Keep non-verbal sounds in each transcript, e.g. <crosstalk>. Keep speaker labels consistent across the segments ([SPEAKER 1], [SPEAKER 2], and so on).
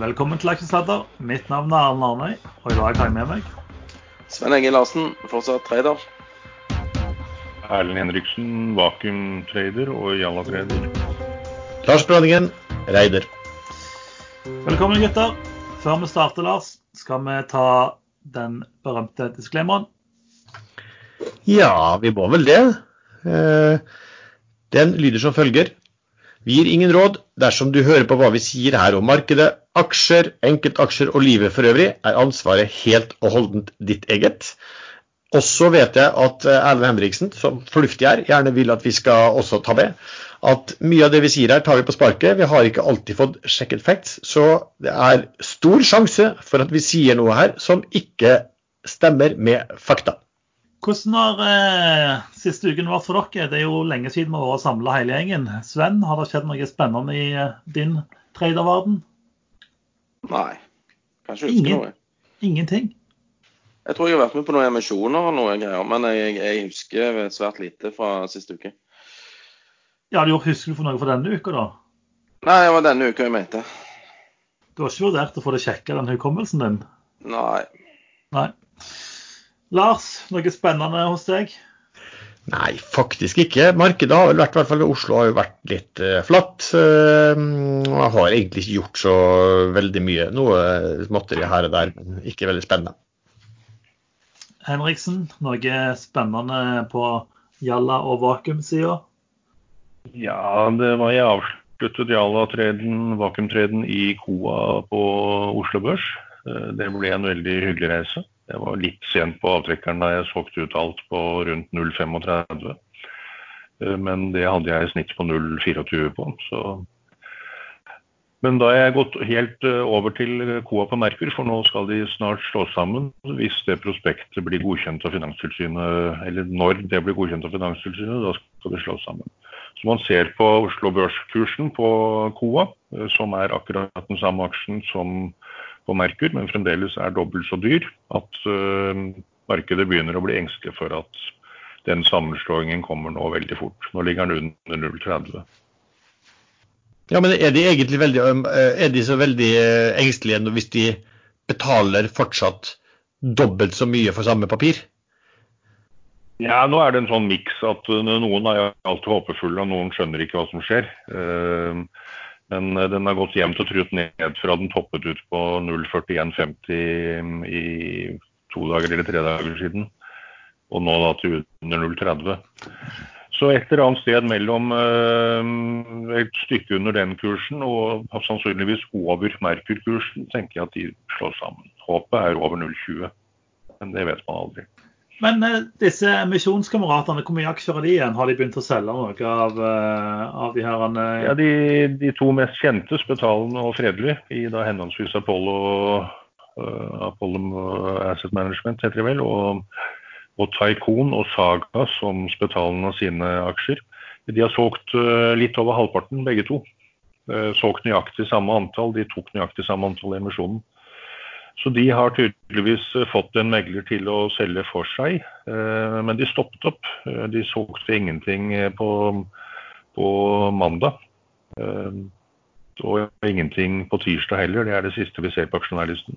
[SPEAKER 1] Velkommen til Aksjesladder. Mitt navn er Arne Arnøy, og i dag har jeg med meg
[SPEAKER 2] Sven Egil Larsen, fortsatt trader.
[SPEAKER 3] Erlend Henriksen, vakuumtrader og Jalla-trader.
[SPEAKER 4] Lars Brønningen, raider.
[SPEAKER 1] Velkommen, gutter. Før vi starter, Lars, skal vi ta den berømte disclaimeren.
[SPEAKER 4] Ja, vi må vel det. Eh, Den lyder som følger. Vi gir ingen råd dersom du hører på hva vi sier her om markedet, aksjer, enkeltaksjer og livet for øvrig, er ansvaret helt og holdent ditt eget. Og så vet jeg at eh, Erlend Henriksen, som fornuftig er, gjerne vil at vi skal også ta med at mye av det vi sier her, tar vi på sparket. Vi har ikke alltid fått sjekket facts, så det er stor sjanse for at vi sier noe her som ikke stemmer med fakta.
[SPEAKER 1] Hvordan har eh, siste uken vært for dere? Det er jo lenge siden vi har vært samla hele gjengen. Sven, har det skjedd noe spennende i eh, din traderverden?
[SPEAKER 2] Nei, Kanskje ikke huske
[SPEAKER 1] Ingen.
[SPEAKER 2] noe.
[SPEAKER 1] Ingenting?
[SPEAKER 2] Jeg tror jeg har vært med på noen emisjoner og noe greier, men jeg, jeg husker svært lite fra siste uke.
[SPEAKER 1] Ja, du husker du for noe for denne uka, da?
[SPEAKER 2] Nei, det var denne uka jeg mente.
[SPEAKER 1] Du har ikke vurdert å få det sjekka, den hukommelsen din?
[SPEAKER 2] Nei.
[SPEAKER 1] Nei. Lars, noe spennende hos deg?
[SPEAKER 4] Nei, faktisk ikke. Markedet har vel vært, i hvert fall ved Oslo har jo vært litt uh, flatt. Uh, og jeg har egentlig ikke gjort så veldig mye. Noe småtteri her og der, men ikke veldig spennende.
[SPEAKER 1] Henriksen, noe spennende på Jalla og vakuumsida?
[SPEAKER 3] Ja, det var jeg avsluttet Jalla-treden, vakuumtreden i Koa på Oslo Børs. Eh, Det ble en veldig hyggelig reise. Jeg var litt sent på avtrekkeren da jeg solgte ut alt på rundt 0,35. Eh, Men det hadde jeg i snitt på 0,24 på. Så men da er jeg gått helt eh, over til Coa på Merkur, for nå skal de snart slås sammen. Hvis det prospektet blir godkjent av Finanstilsynet, eller når det blir godkjent av Finanstilsynet, da skal de slås sammen. Så man ser på Oslo Børskursen på Coa, eh, som er akkurat den samme aksjen som på Merkur, men fremdeles er dobbelt så dyr, at eh, markedet begynner å bli engstelig for at den sammenslåingen kommer nå veldig fort. Nå ligger den under 0,30.
[SPEAKER 4] Ja, men er de egentlig veldig, er de så veldig engstelige hvis de betaler fortsatt dobbelt så mye for samme papir?
[SPEAKER 3] Ja, nå er det en sånn miks at noen er alltid håpefulle, og noen skjønner ikke hva som skjer. Men uh, den har gått jevnt og trutt ned fra den toppet ut på 0,4150 i to dager eller tre dager siden. Og nå da til under 0,30. Så et eller annet sted mellom uh, et stykke under den kursen og sannsynligvis over Merkur-kursen, tenker jeg at de slår sammen. Håpet er over 0,20, men det vet man aldri.
[SPEAKER 1] Men eh, disse misjonskameratene, hvor mye aksjer har de igjen? Har de begynt å selge noe av, eh, av de her eh,
[SPEAKER 3] Ja, de, de to mest kjente, Spetalen og Fredelig, i da henholdsvis Apollo, uh, Apollo Asset Management, heter de vel, og, og Tycoon og Saga som Spetalen av sine aksjer. De har solgt uh, litt over halvparten, begge to. Uh, solgt nøyaktig samme antall, de tok nøyaktig samme antall i emisjonen. Så de har tydeligvis eh, fått en megler til å selge for seg, eh, men de stoppet opp. Eh, De solgte ingenting på, på mandag. Og ingenting på tirsdag heller, det er det siste vi ser på aksjonærlisten.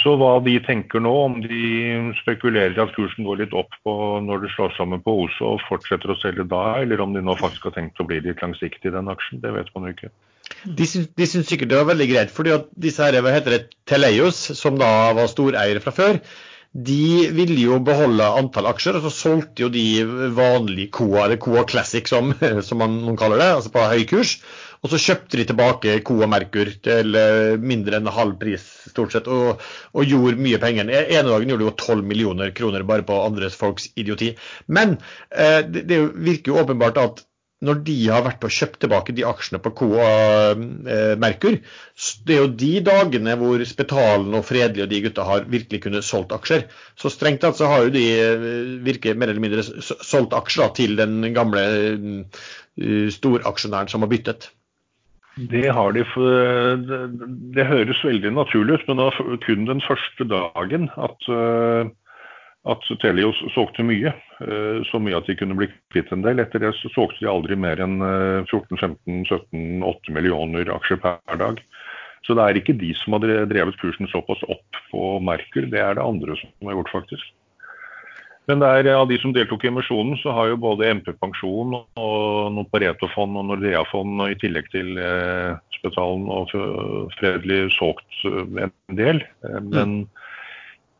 [SPEAKER 3] Så hva de tenker nå, om de spekulerer at kursen går litt opp når det slår sammen på OSO og fortsetter å selge da, eller om de nå faktisk har tenkt å bli litt langsiktig i den aksjen, det vet man jo ikke.
[SPEAKER 4] De syns, de syns sikkert det var veldig greit, fordi at disse her, hva heter det, Teleios, som da var storeiere fra før, de ville jo beholde antall aksjer, og så solgte jo de vanlig Coa, eller Coa Classic som, <laughs> som man, noen kaller det, altså på høy kurs. Og så kjøpte de tilbake Coa Merkur til eh, mindre enn halv pris, stort sett, og, og gjorde mye penger. En ene dagen gjorde de jo 12 millioner kroner bare på andres folks idioti. Men eh, det, det virker jo åpenbart at når de har vært og kjøpt tilbake de aksjene på Coa eh, Merkur, det er jo de dagene hvor Spetalen og Fredelig og de gutta har virkelig kunnet solgt aksjer. Så strengt tatt så har jo de virket virker mer eller mindre solgt aksjer da, til den gamle uh, storaksjonæren som har byttet.
[SPEAKER 3] Det har de. Det, det høres veldig naturlig ut, men det var kun den første dagen at, eh, at Telios solgte mye. Eh, Så mye at de kunne bli kvitt en del. Etter det så solgte de aldri mer enn eh, 14-15-17-8 millioner aksjer per dag. Så det er ikke de som har drevet kursen såpass opp på Merkur, det er det andre som har gjort, faktisk. Men der, av de som deltok i emisjonen, så har jo både MP Pensjon og noen Pareto-fond og Nordea-fond i tillegg til eh, Spetalen og Fredelig solgt eh, en del. Men men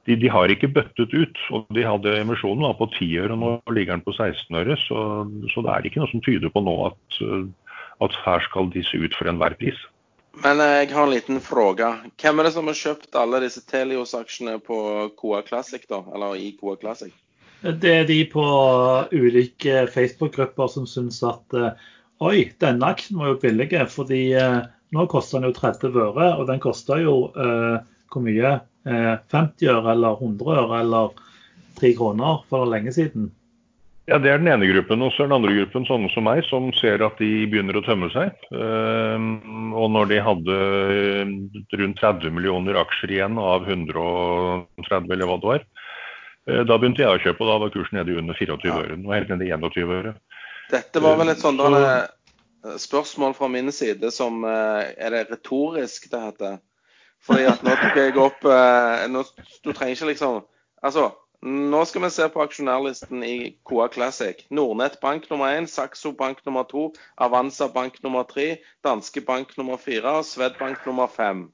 [SPEAKER 3] de, de, har ikke bøttet ut. Og de hadde emisjonen da, på 10 øre, og nå ligger den på 16 øre. Så, så, det er ikke noe som tyder på nå at, at her skal disse ut for enhver pris.
[SPEAKER 2] Men jeg har en liten fråga. Hvem er det som har kjøpt alle disse Telios-aksjene på Coa Classic, da? Eller i Coa Classic?
[SPEAKER 1] Det er de på ulike Facebook-grupper som syns at eh, oi, denne aksjen var jo billig, fordi eh, nå koster den jo 30 øre, og den koster jo eh, hvor mye? Eh, 50 øre eller 100 øre eller 3 kroner for lenge siden.
[SPEAKER 3] Ja, Det er den ene gruppen. Og så er den andre gruppen sånne som meg, som ser at de begynner å tømme seg. Uh, og når de hadde rundt 30 millioner aksjer igjen av 130 eller hva det var, Eh, da begynte jeg å kjøpe, og da var kursen nede i under 24 øre. Nå er helt nede i 21 øre.
[SPEAKER 2] Dette var vel et sånt så... Eh, spørsmål fra min side som eh, Er det retorisk det heter? Fordi at nå tok jeg opp nå, Du trenger ikke liksom Altså, nå skal vi se på aksjonærlisten i Koa Classic. Nordnett bank nummer én, Saxo bank nummer to, Avanza bank nummer tre, Danske bank nummer fire og Swedbank nummer fem.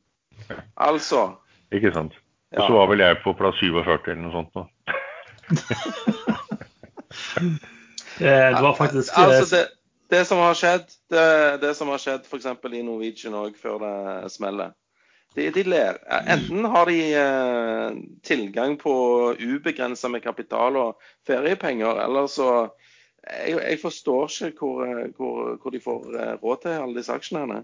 [SPEAKER 2] Altså
[SPEAKER 3] Ikke sant. Og så var vel jeg på plass 47 eller noe sånt. nå. <laughs>
[SPEAKER 1] det var faktisk
[SPEAKER 2] altså det, det, som har skjedd, det, det som har skjedd f.eks. i Norwegian òg før det smeller de, de ler. Enten har de eh, tilgang på ubegrensa med kapital og feriepenger, eller så Jeg, jeg forstår ikke hvor, hvor, hvor, de får eh, råd til alle disse aksjene.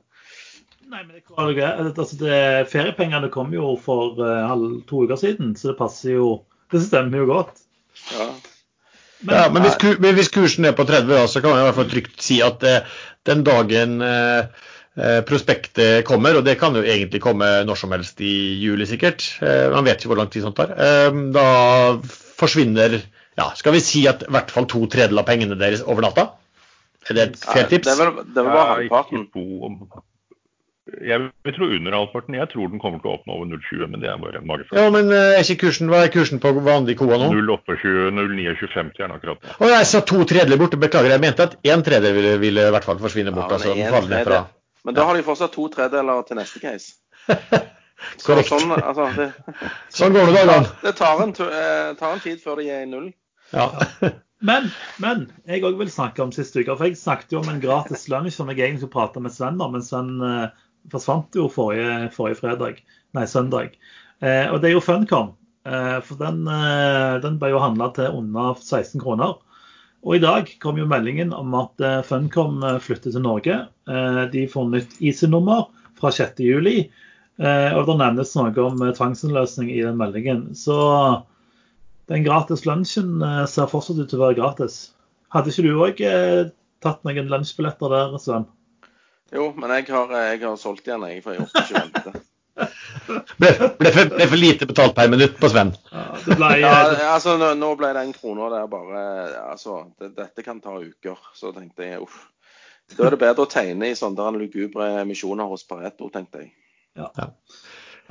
[SPEAKER 1] Nei, men det, altså det, Feriepengene kom jo for halv, to uker siden, så det passer jo Det stemmer jo godt.
[SPEAKER 4] Ja. Men, ja, men, hvis, men, hvis, kursen er på 30, så kan man i hvert fall trygt si at eh, den dagen eh, eh, prospektet kommer, og det kan jo egentlig komme når som helst i juli sikkert, eh, man vet ikke hvor lang tid sånt tar, eh, da forsvinner ja, skal vi si at i hvert fall to tredjedeler av pengene deres over natta? Er det et fair tips?
[SPEAKER 2] Det var, det var bare halvparten.
[SPEAKER 3] Jeg vil tro under halvparten. Jeg tror den kommer til å åpne over 0,20, men det er bare en magefølelse.
[SPEAKER 4] Ja, men eh, er ikke kursen, Hva er kursen på vanlig koa nå?
[SPEAKER 3] 0,28, 0,29,50 er den akkurat nå.
[SPEAKER 4] Å, jeg sa to tredjedeler borte. Beklager, jeg mente at en tredjedel ville, ville, i hvert fall forsvinne bort. Ja,
[SPEAKER 2] altså, fra... Men da har de fortsatt to tredeler til neste case. <laughs> Så, sånn, altså, det... <laughs>
[SPEAKER 4] sånn går det dagene.
[SPEAKER 2] Det tar en, eh, tar en, tid før de er i null.
[SPEAKER 1] Ja. <laughs> men, men jeg òg vil snakke om siste uke. For jeg snakket jo om en gratis lunsj som jeg egentlig skulle prate med Sven om. Men Sven eh, forsvant jo forrige, forrige fredag, nei, søndag. Eh, og det er jo Funcom. Eh, for den, eh, den, ble jo handla til under 16 kroner. Og i dag kom jo meldingen om at eh, Funcom eh, flytter til Norge. Eh, de får nytt IC-nummer fra 6.7. og det nevnes noe om tvangsinnløsning i den meldingen. Så den gratis lunsjen ser fortsatt ut til å være gratis. Hadde ikke du òg tatt noen lunsjbilletter der, Sven?
[SPEAKER 2] Jo, men jeg har, jeg har solgt igjen, jeg, for jeg orker ikke vente.
[SPEAKER 4] Ble, ble, for, ble, for, lite betalt per minutt på Sven?
[SPEAKER 2] Ja, ble, ja altså nå, nå, ble den krona der bare Altså, det, dette kan ta uker. Så tenkte jeg uff. Da er det bedre å tegne i sånne lugubre emisjoner hos Pareto, tenkte jeg.
[SPEAKER 1] Ja.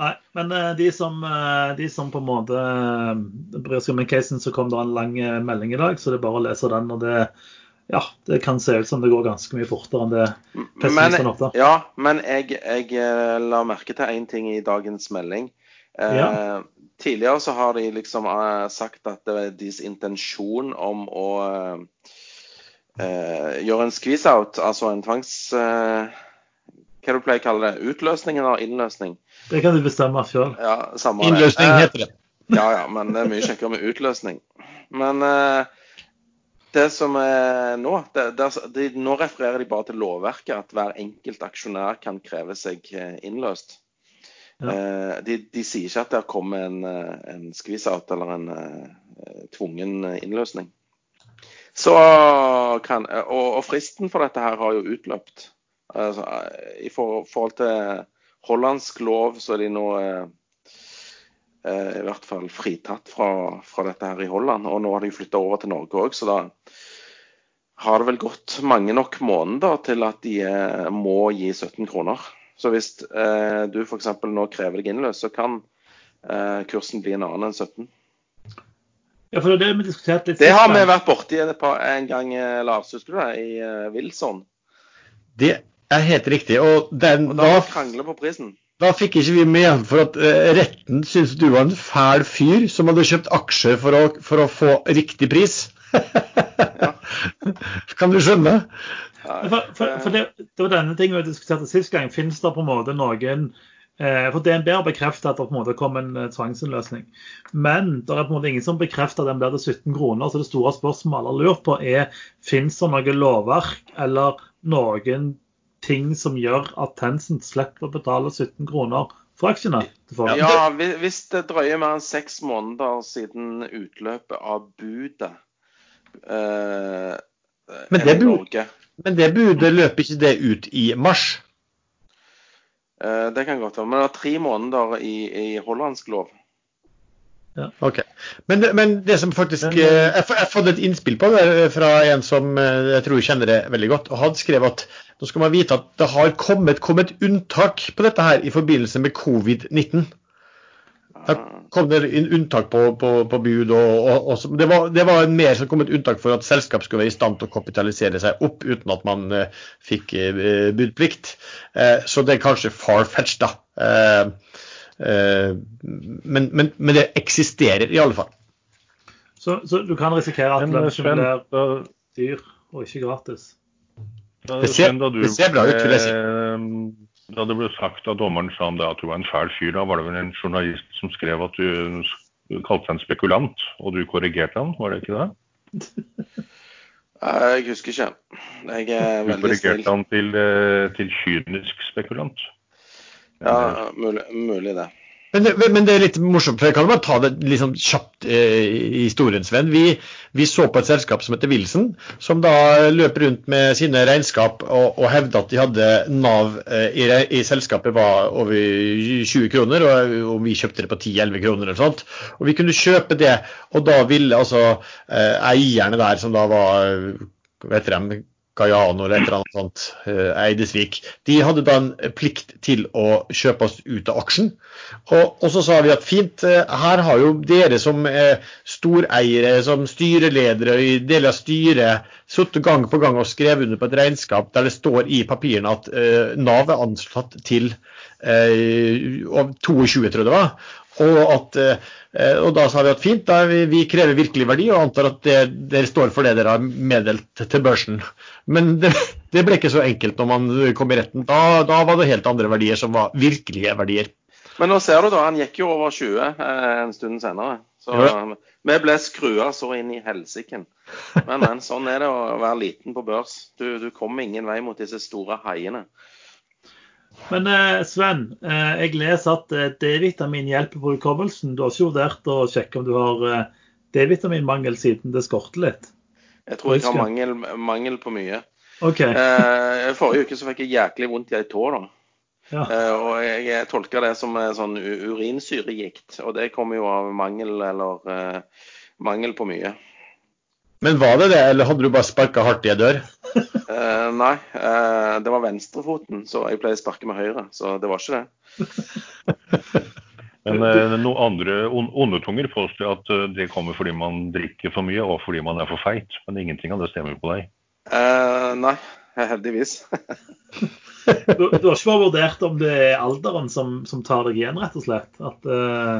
[SPEAKER 1] Nei, men eh, de som, eh, de som, på en måte eh, bryr seg om den casen, så kom det en lang melding i dag, så det er bare å lese den. og det ja, det kan se ut som det går ganske mye fortere enn det pessimistene ofte.
[SPEAKER 2] Ja, men jeg, jeg, eh, la merke til én ting i dagens melding. Eh, ja. tidligere så har de liksom eh, sagt at det er deres intensjon om å eh, gjøre en squeeze-out, altså en tvangs... Eh, hva du pleier å kalle det? Utløsning eller innløsning?
[SPEAKER 1] Det kan du bestemme sjøl.
[SPEAKER 2] Ja,
[SPEAKER 4] innløsning heter det.
[SPEAKER 2] Ja, ja, men det er mye kjekkere med utløsning. Men eh, det som er nå, det, det, de, nå refererer de bare til lovverket, at hver enkelt aksjonær kan kreve seg eh, innløst. Ja. Eh, de, de, sier ikke at det kommer en, eh, en squeeze-out eller en uh, tvungen innløsning. Så kan, og, og, fristen for dette her har jo utløpt. Altså, I for, forhold til hollandsk lov så er de nå uh, i hvert fall fritatt fra, fra, dette her i Holland. Og nå har de flytta over til Norge òg, så da har det vel gått mange nok måneder til at de eh, må gi 17 kroner. Så hvis eh, du f.eks. nå krever deg innløst, så kan eh, kursen bli en annen enn 17.
[SPEAKER 1] Ja, for det er vi diskutert litt
[SPEAKER 2] Det har vi vært borti et en gang, eh, Lars, husker du det? I eh, Wilson.
[SPEAKER 4] Det er helt riktig. Og, den,
[SPEAKER 2] Og da
[SPEAKER 4] da,
[SPEAKER 2] krangler på prisen.
[SPEAKER 4] Da fikk ikke vi med for at eh, retten syntes du var en fæl fyr som hadde kjøpt aksjer for å, for å få riktig pris. <laughs> kan du skjønne?
[SPEAKER 1] For, for, for det, det var denne tingen vi diskuterte sist gang. Finnes det på en måte noen eh, For DNB har bekreftet at det på en måte kom en eh, tvangsinnløsning. Men det er på en måte ingen som bekrefter at den blir til 17 kroner. Så det store spørsmålet alle har lurt på er finnes det noe lovverk eller noen ting som gjør at Tencent slipper å betale 17 kroner for aksjene.
[SPEAKER 2] Ja, hvis det drøyer mer enn seks måneder siden utløpet av budet eh,
[SPEAKER 4] Men det
[SPEAKER 2] Norge.
[SPEAKER 4] Men det budet løper ikke det ut i mars?
[SPEAKER 2] Eh, det kan godt være. Men det er tre måneder i, i hollandsk lov.
[SPEAKER 4] Ok. Men, det- men det som faktisk
[SPEAKER 3] Men-
[SPEAKER 4] eh, Jeg har fått et innspill på det fra en som eh, jeg tror kjenner det veldig godt. og Han skrev at nå skal man vite at det har kommet, kommet unntak på dette her i forbindelse med covid-19. Da kom det inn unntak på, på, på bud. og, og, og det, var, det var mer som kom et unntak for at selskap skulle være i stand til å kapitalisere seg opp uten at man eh, fikk eh, budplikt. Eh, så det er kanskje far-fetched, da. Eh, eh, men, men, men det eksisterer i alle fall.
[SPEAKER 1] Så, så du kan risikere at
[SPEAKER 3] eh,
[SPEAKER 1] blir dyr og ikke gratis.
[SPEAKER 4] Det ser-
[SPEAKER 3] da du
[SPEAKER 4] det ser bra ut, vil jeg si.
[SPEAKER 3] Da det ble sagt av dommeren sa om det at du var en fæl fyr, da var det vel en journalist som skrev at du s- kalte deg en spekulant, og du korrigerte han, var det ikke det? <laughs>
[SPEAKER 2] Eh, jeg husker ikke. Jeg er
[SPEAKER 3] Du
[SPEAKER 2] veldig snill.
[SPEAKER 3] korrigerte han til, eh, til kynisk spekulant.
[SPEAKER 2] Ja, mulig, mulig det.
[SPEAKER 4] Men men det er litt morsomt, for jeg kan bare ta det litt liksom kjapt eh, i historien, Sven. Vi, vi så på et selskap som heter Wilson, som da løp rundt med sine regnskap og, og hevda at de hadde Nav eh, i, i selskapet var over 20 kroner, og, og vi kjøpte det på 10-11 kroner eller sånt. Og vi kunne kjøpe det, og da ville altså eh, eierne der, som da var vet dere, Guyano eller et eller annet sånt, eh, Eidesvik, de hadde da en plikt til å kjøpe oss ut av aksjen. Og, og så sa vi at fint, eh, her har jo dere som storeiere, som styreledere i deler av styret, sittet gang på gang og skrevet under på et regnskap der det står i papirene at eh, Nav er anslått til eh, 22, tror jeg det var. Og, at, eh, og da sa vi at fint, vi, vi krever virkelig verdi og antar at det, dere står for det dere har meddelt til børsen. Men det, det ble ikke så enkelt når man kom i retten. Da, da var det helt andre verdier som var virkelige verdier.
[SPEAKER 2] Men nå ser du da, han gikk jo over 20 eh, en stund senere. Så
[SPEAKER 4] Ja.
[SPEAKER 2] vi ble skrua så inn i helsiken. Men, men sånn er det å være liten på børs. Du, du kommer ingen vei mot disse store haiene.
[SPEAKER 1] Men eh, Sven, eh, jeg leser at eh, D-vitamin hjelper på hukommelsen. Du har ikke vurdert å sjekke om du har D-vitaminmangel siden det skorter litt?
[SPEAKER 2] Jeg tror jeg har mangel, mangel på mye.
[SPEAKER 1] OK.
[SPEAKER 2] Eh, forrige uke så fikk jeg jæklig vondt i ei tå. da.
[SPEAKER 1] Ja.
[SPEAKER 2] Eh, og jeg, tolker det som sånn urinsyregikt. Og det kommer jo av mangel eller mangel på mye.
[SPEAKER 4] Men var det det, eller hadde du bare sparka hardt i ei dør?
[SPEAKER 2] uh, nei, uh, det var venstrefoten, så jeg pleier å sparke med høyre. Så det var ikke det. <laughs>
[SPEAKER 3] Men uh, noen andre on- onde tunger påstår at det kommer fordi man drikker for mye og fordi man er for feit. Men ingenting av det stemmer på deg.
[SPEAKER 2] Eh, nei, heldigvis. <laughs>
[SPEAKER 1] Du, du har ikke bare vurdert om det er alderen som, som tar deg igjen, rett og slett? At, eh,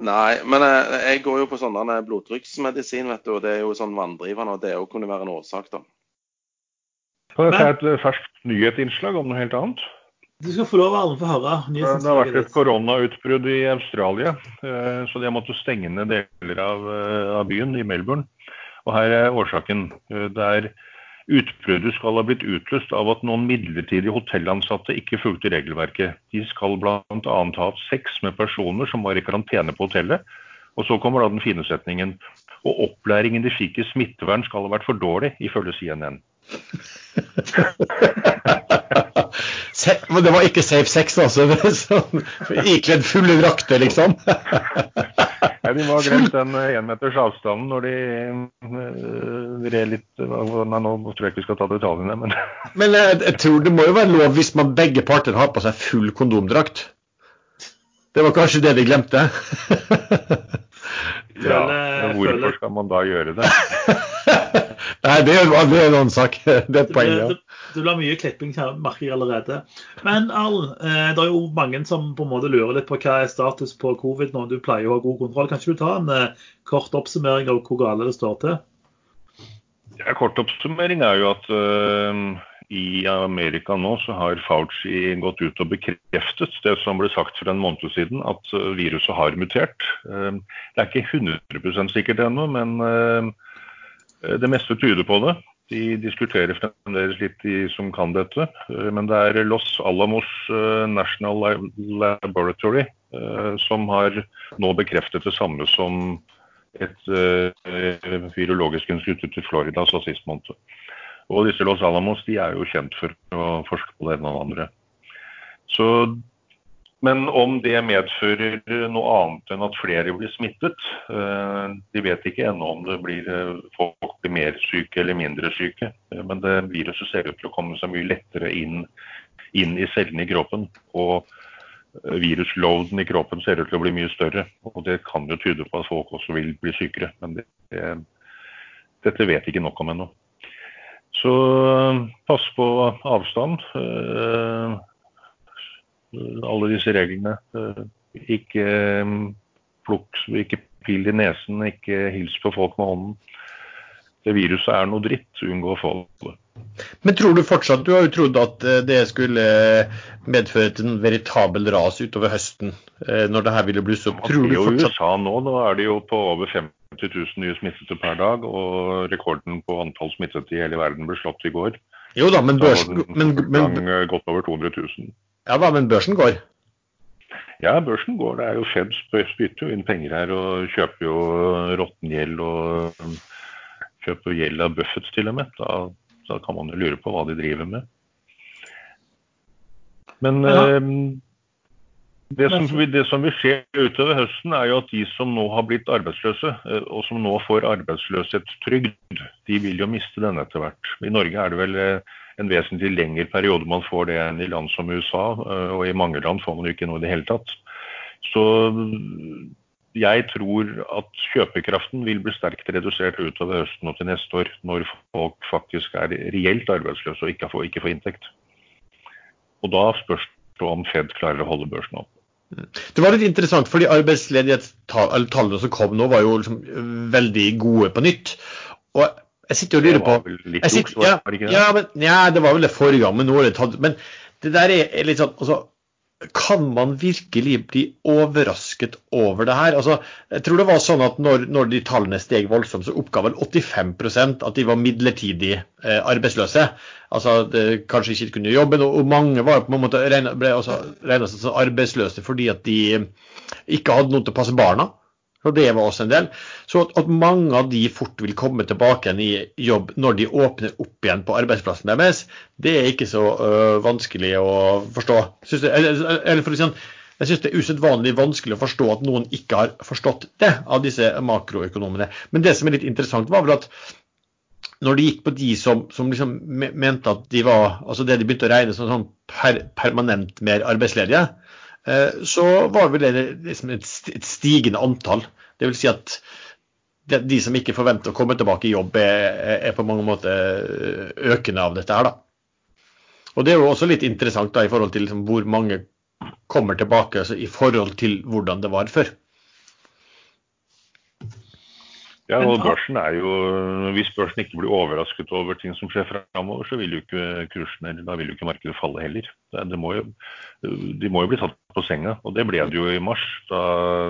[SPEAKER 2] nei, men jeg, jeg går jo på sånn der blodtrykksmedisin, vet du. Og det er jo sånn vanndrivende, og det òg kunne være en årsak, da.
[SPEAKER 3] Kan jeg
[SPEAKER 1] Men-
[SPEAKER 3] er et eh, ferskt nyhetsinnslag om noe helt annet.
[SPEAKER 1] du skal få lov Arne, få høre
[SPEAKER 3] Det har vært et koronautbrudd i Australia, eh, så de har måttet stenge ned deler av, eh, av byen, i Melbourne. Og her er årsaken. Det Der utbruddet skal ha blitt utløst av at noen midlertidige hotellansatte ikke fulgte regelverket. De skal bl.a. ha hatt sex med personer som var i karantene på hotellet. Og så kommer da den fine setningen. Og opplæringen de fikk i smittevern skal ha vært for dårlig, ifølge CNN. <laughs>
[SPEAKER 4] Se, men det var ikke safe sex, altså. Ikledd fulle drakter, liksom. <laughs>
[SPEAKER 3] Nei, De må ha glemt den énmeters avstanden når de uh, red litt Nei, nå tror jeg ikke vi skal ta detaljene, men <laughs>
[SPEAKER 4] Men jeg, jeg tror det må jo være lov hvis man begge parter har på seg full kondomdrakt. Det var kanskje det de glemte. <laughs>
[SPEAKER 3] ja, men hvorfor skal man da gjøre det?
[SPEAKER 4] Nei, det er, det er en annen sak. Det er et
[SPEAKER 1] Det blir, mye klipping merker jeg allerede. Men Arl, eh, det er jo mange som på en måte lurer litt på hva er status på covid nå. Du pleier å ha god kontroll. Kan ikke du ta en eh, kort oppsummering av hvor gale det står til?
[SPEAKER 3] Ja, kort oppsummering er jo at uh, i Amerika nå så har Fauci gått ut og bekreftet det som ble sagt for en måned siden, at viruset har mutert. Uh, det er ikke 100% sikkert ennå, men uh, det meste tyder på det. De diskuterer fremdeles litt, de som kan dette. Eh, Men det er Los Alamos øh, National Laboratory øh, som har nå bekreftet det samme som et eh, virologisk institutt i Florida sa sist måned. Og disse Los Alamos de er jo kjent for å forske på det ene og det andre. Så, men om det medfører noe annet enn at flere blir smittet eh, De vet ikke ennå om det blir, eh, folk blir mer syke eller mindre syke. Eh, Men det viruset ser ut til å komme seg mye lettere inn, inn i cellene i kroppen. og virusloaden i kroppen ser ut til å bli mye større. Og det kan jo tyde på at folk også vil bli sykere. Men det, det, dette vet ikke nok om ennå. Så pass på avstand. Øh, alle disse reglene. Øh, ikke øh, plukk, ikke pil i nesen, ikke hils på folk med hånden. Det viruset er noe dritt. Unngå å få det.
[SPEAKER 4] Men tror du fortsatt Du har jo trodd at eh, det skulle eh, medføre til en veritabel ras utover høsten, eh, når det her ville blusse opp. Tror du fortsatt
[SPEAKER 3] USA nå, nå er det jo på over 50 000 nye smittede per dag, og rekorden på antall smittede i hele verden ble slått i går.
[SPEAKER 4] Jo da, men børsen, men, men,
[SPEAKER 3] eh, godt over 200 000.
[SPEAKER 4] ja, da, men børsen går.
[SPEAKER 3] Ja, børsen går. Det er jo Fed spytter jo inn penger her og kjøper jo råtten gjeld og um, kjøper gjeld av Buffett til og med. Da, da kan man jo lure på hva de driver med. Men
[SPEAKER 1] Ja.
[SPEAKER 3] eh, det, som, det som vil skje utover høsten, er jo at de som nå har blitt arbeidsløse, eh, og som nå får arbeidsløshetstrygd, de vil jo miste denne etter hvert. I Norge er det vel eh, en vesentlig lengre periode man får det enn i land som USA, eh, og i mange land får man jo ikke noe i det hele tatt. Så mm, jeg tror at kjøpekraften vil bli sterkt redusert utover høsten og til neste år, når folk faktisk er reelt arbeidsløse og ikke får, ikke får inntekt. Og da spørs det om Fed klarer å holde børsen opp.
[SPEAKER 4] Det var litt interessant, fordi arbeidsledighetstallene som kom nå, var jo liksom veldig gode på nytt. Og jeg sitter og lurer på sitter, ja, ja, men, ja, det var vel det forrige gang, men nå er det tatt Men det der er, er litt sånn altså, Kan man virkelig bli overrasket over det her? Altså, jeg tror det var sånn at når, når de tallene steg voldsomt, så oppga vel 85% at de var midlertidig eh, arbeidsløse. Altså de, kanskje ikke kunne jobbe, og og mange var på en måte regnet, ble regna som arbeidsløse fordi at de ikke hadde noen til å passe barna. Og det var også en del. Så at, at mange av de fort vil komme tilbake igjen i jobb når de åpner opp igjen på arbeidsplassen deres, det er ikke så øh, vanskelig å forstå. Synes det, eller, eller for å si sånn, jeg syns det er usedvanlig vanskelig å forstå at noen ikke har forstått det av disse makroøkonomene. Men det som er litt interessant, var vel at når de gikk på de som, som liksom mente at de var altså det de begynte å regne som sånn per, permanent mer arbeidsledige, så var vel det liksom et stigende antall. Det vil si at de, som ikke forventer å komme tilbake i jobb, er, på mange måter økende av dette her, da. Og det er jo også litt interessant da i forhold til liksom hvor mange kommer tilbake altså i forhold til hvordan det var før.
[SPEAKER 3] Ja, og børsen er jo, Hvis børsen ikke blir overrasket over ting som skjer framover, så vil jo ikke kursene, da vil jo ikke markedet falle heller. Det, det må jo, de må jo bli tatt på senga, og det ble det jo i mars. Da,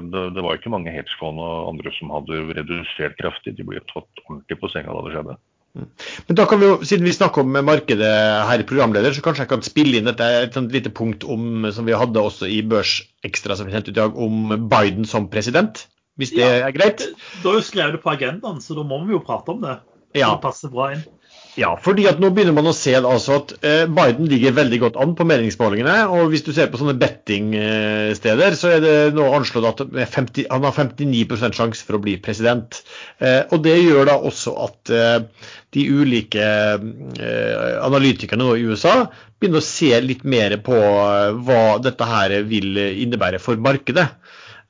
[SPEAKER 3] det, det var ikke mange hedgefond og andre som hadde redusert kraftig. De ble tatt ordentlig på senga da det skjedde.
[SPEAKER 4] Men da kan vi jo, Siden vi snakker om markedet her programleder, så kanskje jeg kan spille inn dette et lite punkt om, som vi hadde også i Børsekstra som vi sendte ut i dag, om Biden som president. Hvis det
[SPEAKER 1] Ja.
[SPEAKER 4] er greit?
[SPEAKER 1] Da har jo skrevet det på agendaen, så da må vi jo prate om det.
[SPEAKER 4] Ja.
[SPEAKER 1] Det passer bra inn.
[SPEAKER 4] Ja, fordi at nå begynner man å se altså, at eh, Biden ligger veldig godt an på meningsmålingene. Og hvis du ser på sånne bettingsteder, så er det nå anslått at 50, han har 59 sjanse for å bli president. Eh, og det gjør da også at eh, de ulike analytikerne i USA begynner å se litt mer på hva dette her vil innebære for markedet.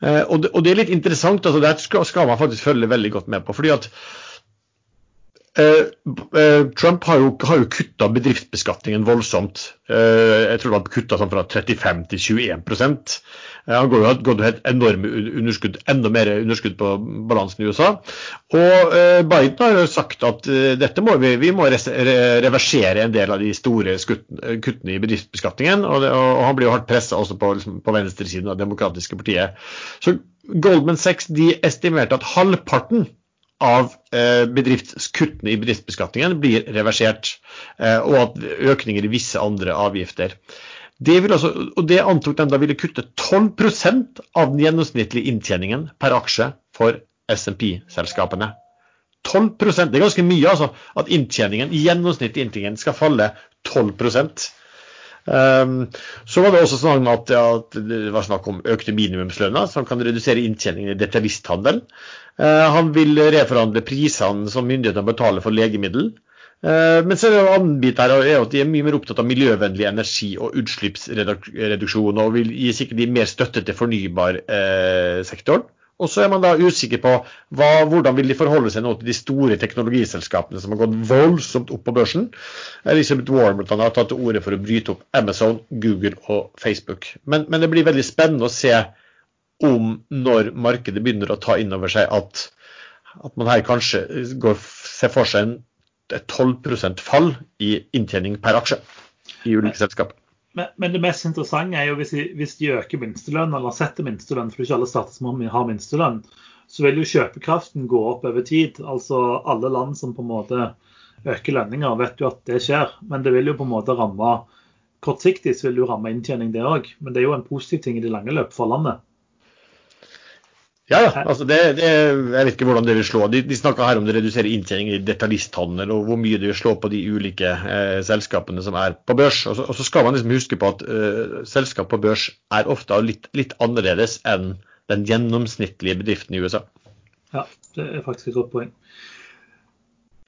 [SPEAKER 4] Og det, og det er litt interessant. altså Det skal, skal man faktisk følge veldig godt med på. fordi at Eh, eh, Trump har jo, har jo kutta bedriftsbeskatningen voldsomt. Eh, jeg tror han har kutta sånn fra 35 til 21% Han jo gått helt enorme underskudd, enda mer underskudd på balansen i USA. Og Biden har jo sagt at dette må vi, vi må reversere en del av de store kuttene i bedriftsbeskatningen. Og han blir jo hardt pressa også på, liksom, på venstresiden av Det demokratiske partiet. Så Goldman Sachs de estimerte at halvparten av eh, bedriftskuttene i bedriftsbeskatningen blir reversert, eh, og at økninger i visse andre avgifter. Det, altså, og det antok de da ville kutte 12% av den gjennomsnittlige inntjeningen per aksje for SMP-selskapene. 12% Det er ganske mye, altså. At inntjeningen, gjennomsnittlig inntjeningen skal falle 12 Um, så var det også sånn at, at, det var snakk om økte minimumslønner, som kan redusere inntjeningen i detaljisthandelen. Uh, han vil reforhandle prisene som myndighetene betaler for legemiddel. Uh, men så er det en annen bit her, er at de er mye mer opptatt av miljøvennlig energi og utslippsreduksjon, og vil gi sikkert mer støtte til fornybarsektoren. Og så er man da usikker på hva, hvordan vil de forholde seg nå til de store teknologiselskapene som har gått voldsomt opp på børsen. Elizabeth Warren har tatt til orde for å bryte opp Amazon, Google og Facebook. Men, men, det blir veldig spennende å se om når markedet begynner å ta inn over seg at, at man her kanskje går, ser for seg en, et 12% fall i inntjening per aksje i ulike selskaper.
[SPEAKER 1] Men, men, det mest interessante er jo hvis de, hvis de øker minstelønn, eller setter minstelønn, for ikke alle stater har minstelønn, så vil jo kjøpekraften gå opp over tid. Altså alle land som på en måte øker lønninger, vet jo at det skjer. Men det vil jo på en måte ramme Kortsiktig så vil det jo ramme inntjening, det òg. Men det er jo en positiv ting i det lange løp for landet.
[SPEAKER 4] Ja, ja. Altså det, det, jeg vet ikke hvordan det vil slå. De, de snakka her om det reduserer inntjening i detaljisthandel, og hvor mye det vil slå på de ulike eh, selskapene som er på børs. Og så, og så skal man liksom huske på at eh, selskap på børs er ofte litt, litt, annerledes enn den gjennomsnittlige bedriften i USA.
[SPEAKER 1] Ja, det er faktisk et godt poeng.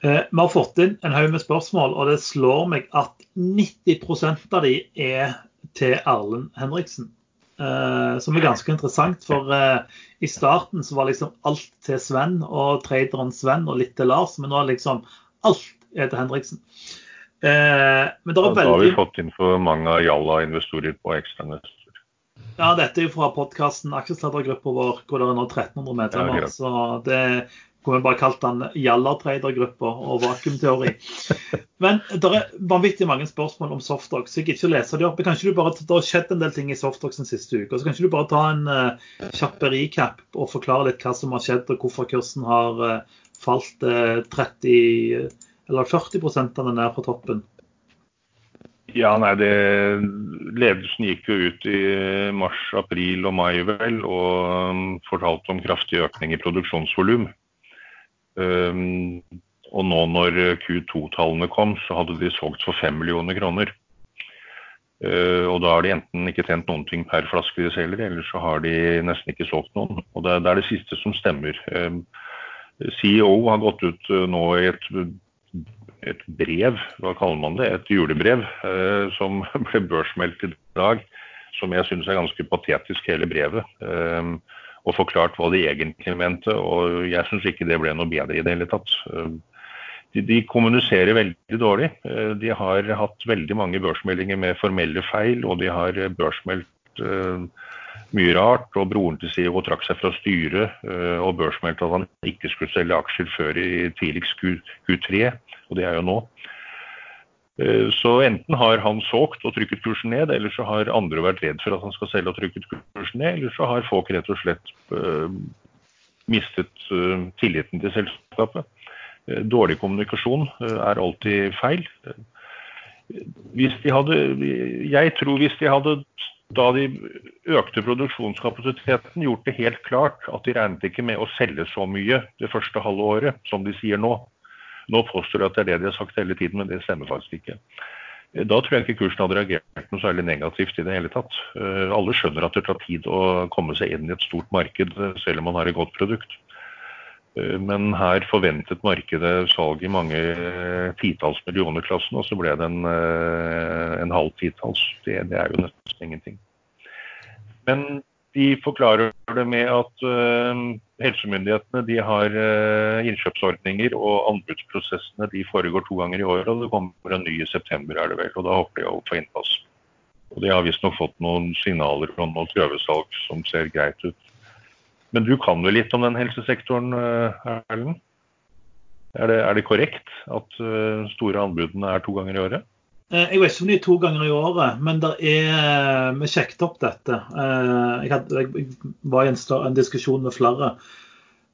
[SPEAKER 1] Eh, vi har fått inn en haug med spørsmål, og det slår meg at 90% av de er til Erlend Henriksen. Uh, som er ganske interessant. For uh, i starten så var liksom alt til Sven og traderen Sven og litt til Lars, men nå er liksom alt er til Henriksen.
[SPEAKER 3] Uh, men det er veldig... Da har vi fått inn for mange Jalla-investorer på ekstrainvestor.
[SPEAKER 1] Ja, dette er jo fra podkasten Aksjesladdergruppa vår, hvor det er nå 1300 medlemmer. Ja, så det kunne bare kalt den Jallartrader-gruppa og vakuumteori. Men det er vanvittig mange spørsmål om softdog, så jeg gidder ikke å lese de opp. Kan ikke du bare, Det har skjedd en del ting i softdog den siste uka. så Kan ikke du bare ta en uh, kjapp recap og forklare litt hva som har skjedd, og hvorfor kursen har uh, falt uh, 30 eller 40 av den ned fra toppen?
[SPEAKER 3] Ja, nei, det, Ledelsen gikk jo ut i mars, april og mai vel og um, fortalte om kraftig økning i produksjonsvolum. Um, og nå når Q2-tallene kom, så hadde de solgt for 5 millioner kroner. Uh, og da har de enten ikke tjent noen ting per flaske de selger, eller så har de nesten ikke solgt noen. Og det, er det siste som stemmer. Um, CEO har gått ut uh, nå i et, et, brev, hva kaller man det, et julebrev, uh, som <laughs> ble børsmeldt i dag, som jeg syns er ganske patetisk, hele brevet. Um, og forklart hva de egentlig mente. Og jeg syns ikke det ble noe bedre i det hele tatt. De, de, kommuniserer veldig dårlig. De har hatt veldig mange børsmeldinger med formelle feil, og de har børsmeldt uh, mye rart. Og broren til CEO trakk seg fra styret uh, og børsmeldte at han ikke skulle selge aksjer før i tidligst Q, Q3, og det er jo nå. Eh, så enten har han solgt og trykket kursen ned, eller så har andre vært redd for at han skal selge og trykket kursen ned, eller så har folk rett og slett uh, mistet uh, tilliten til selskapet. Dårlig kommunikasjon er alltid feil. Hvis de hadde, jeg tror hvis de hadde da de økte produksjonskapasiteten, gjort det helt klart at de regnet ikke med å selge så mye det første halve året som de sier nå, Nå påstår de at det er det de har sagt hele tiden, men det stemmer faktisk ikke. Da tror jeg ikke kursen hadde reagert noe særlig negativt i det hele tatt. Alle skjønner at det tar tid å komme seg inn i et stort marked, selv om man har et godt produkt. Men her forventet markedet salg i mange titalls millioner-klassen, og så ble det en, en halv titalls. Det, det, er jo nesten ingenting. Men de forklarer det med at uh, helsemyndighetene de har uh, innkjøpsordninger, og anbudsprosessene de foregår to ganger i året. Og det kommer en ny i september, er det vel. Og da håper de å få innpass. Og de har visstnok fått noen signaler om noen prøvesalg som ser greit ut. Men du kan vel litt om den helsesektoren, eh, Erlend? Er det, er det korrekt at store anbudene er to ganger i året?
[SPEAKER 1] Eh, jeg vet ikke om de er to ganger i året, men er, vi sjekket opp dette. Jeg, hadde, jeg var i en, en, diskusjon med flere.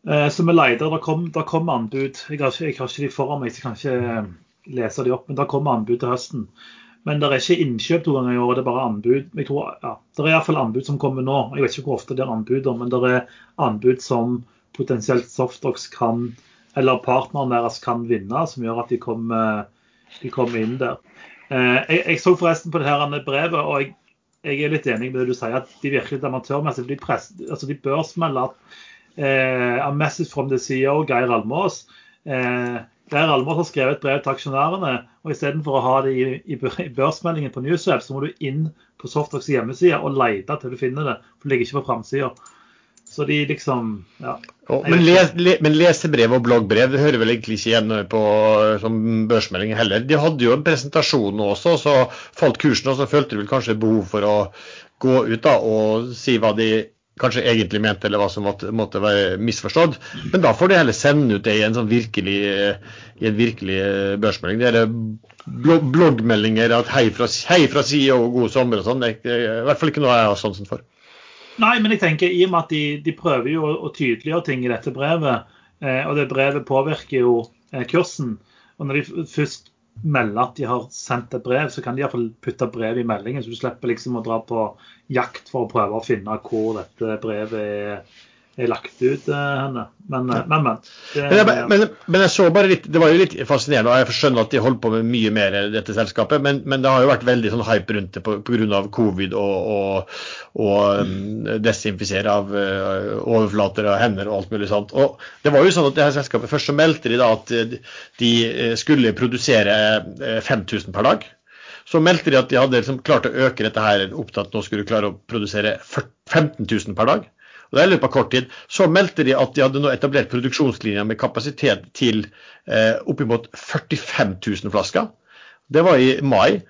[SPEAKER 1] Så vi leter. Det kom, kom anbud. Jeg har, ikke, jeg har, ikke, de foran meg, så jeg kan ikke lese de opp. Men det kommer anbud til høsten. Men det er ikke innkjøp to ganger i året, det er bare anbud. Jeg tror, ja, Det er iallfall anbud som kommer nå. Jeg vet ikke hvor ofte det er anbud, men det er anbud som potensielt Softox kan, eller partneren deres kan vinne, som gjør at de kommer, de kommer inn der. Eh, jeg, jeg, så forresten på det her brevet, og jeg, jeg, er litt enig med det du sier, at de virker litt amatørmessige. De, press, altså de børsmelder eh, A message from the CEO, Geir Almås. Eh, Geir Almås har skrevet et brev til aksjonærene, og istedenfor å ha det i, i, i børsmeldingen på Newsweb, så må du inn på Softox hjemmeside og lete til du finner det. For det ligger ikke på framsida. Så de liksom ja.
[SPEAKER 4] Oh, men, les, le, men, lesebrev og bloggbrev det hører vel egentlig ikke igjen på som børsmelding heller. De hadde jo en presentasjon også, så falt kursen, og så følte de vel kanskje behov for å gå ut da, og si hva de kanskje egentlig mente, eller hva som måtte, måtte, være misforstått. Men da får de heller sende ut det i en sånn virkelig, i en virkelig eh, børsmelding. Det er bloggmeldinger at hei fra, hei fra CEO god sommer og sånn. Det er i hvert fall ikke noe jeg har sansen for.
[SPEAKER 1] Nei, men jeg tenker i og med at de, de prøver jo å, å tydeliggjøre ting i dette brevet, eh, og det brevet påvirker jo eh, kursen. Og når de først melder at de har sendt et brev, så kan de iallfall putte brev i meldingen, så du slipper liksom å dra på jakt for å prøve å finne hvor dette brevet er, er lagt ut uh, henne. Men, uh, men, men,
[SPEAKER 4] det, men, men, men, jeg så bare litt, Det var jo litt fascinerende, og jeg skjønner at de holder på med mye mer dette selskapet, men, det har jo vært veldig sånn hype rundt det pga. covid og, og, og mm. desinfisere av overflater og hender og alt mulig sånt. Og det var jo sånn at det her selskapet Først så meldte de da at de skulle produsere 5000 per dag. Så meldte de at de hadde liksom klart å øke dette her opp til at nå skulle de klare å produsere 15 000 per dag. Og i løpet av kort tid. Så meldte de at de hadde nå etablert produksjonslinjer med kapasitet til eh, oppimot 45 000 flasker. Det var i mai.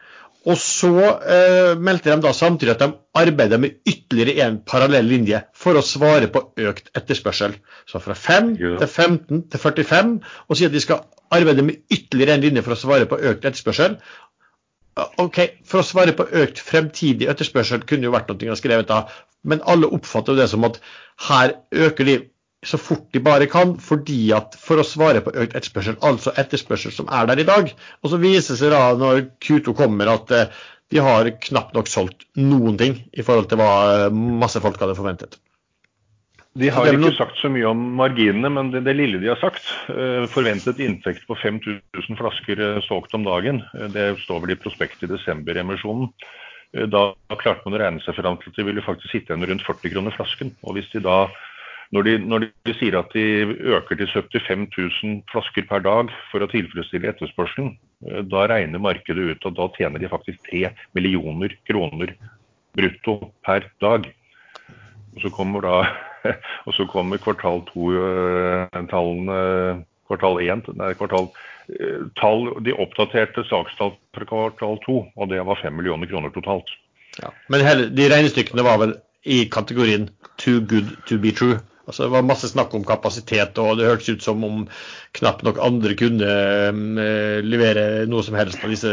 [SPEAKER 4] Og så eh, meldte de da samtidig at de arbeider med ytterligere en parallell linje for å svare på økt etterspørsel. Så fra 5 ja. til 15 til 45, og sier at de skal arbeide med ytterligere en linje for å svare på økt etterspørsel. OK, for å svare på økt fremtidig etterspørsel kunne jo vært noe skrevet da, men alle oppfatter jo det som at her øker de så fort de bare kan, fordi at for å svare på økt etterspørsel, altså etterspørsel som er der i dag. Og så viser det seg da når Q2 kommer at eh, de har knapt nok solgt noen ting i forhold til hva eh, masse folk hadde forventet.
[SPEAKER 3] De har ikke sagt så mye om marginene, men det, det lille de har sagt, uh, forventet inntekt på 5000 flasker solgt om dagen, det står vel i prospektet i desember-emisjonen. Da klarte man å regne seg fram til at de ville faktisk sitte igjen rundt 40 kroner flasken. Og hvis de da, når de, når de sier at de øker til 75 000 flasker per dag for å tilfredsstille etterspørselen, da regner markedet ut at da tjener de faktisk 3 millioner kroner brutto per dag. Og så kommer da <laughs> og så kommer kvartal to-tallene eh, Kvartal 1, nei, kvartal eh, tall, De oppdaterte sakstall for kvartal 2, og det var 5 millioner kroner totalt.
[SPEAKER 4] Ja. Men hele, de regnestykkene var vel i kategorien 'too good to be true'? Altså, det var masse snakk om kapasitet, og det hørtes ut som om knapt nok andre kunne uh, levere noe som helst av disse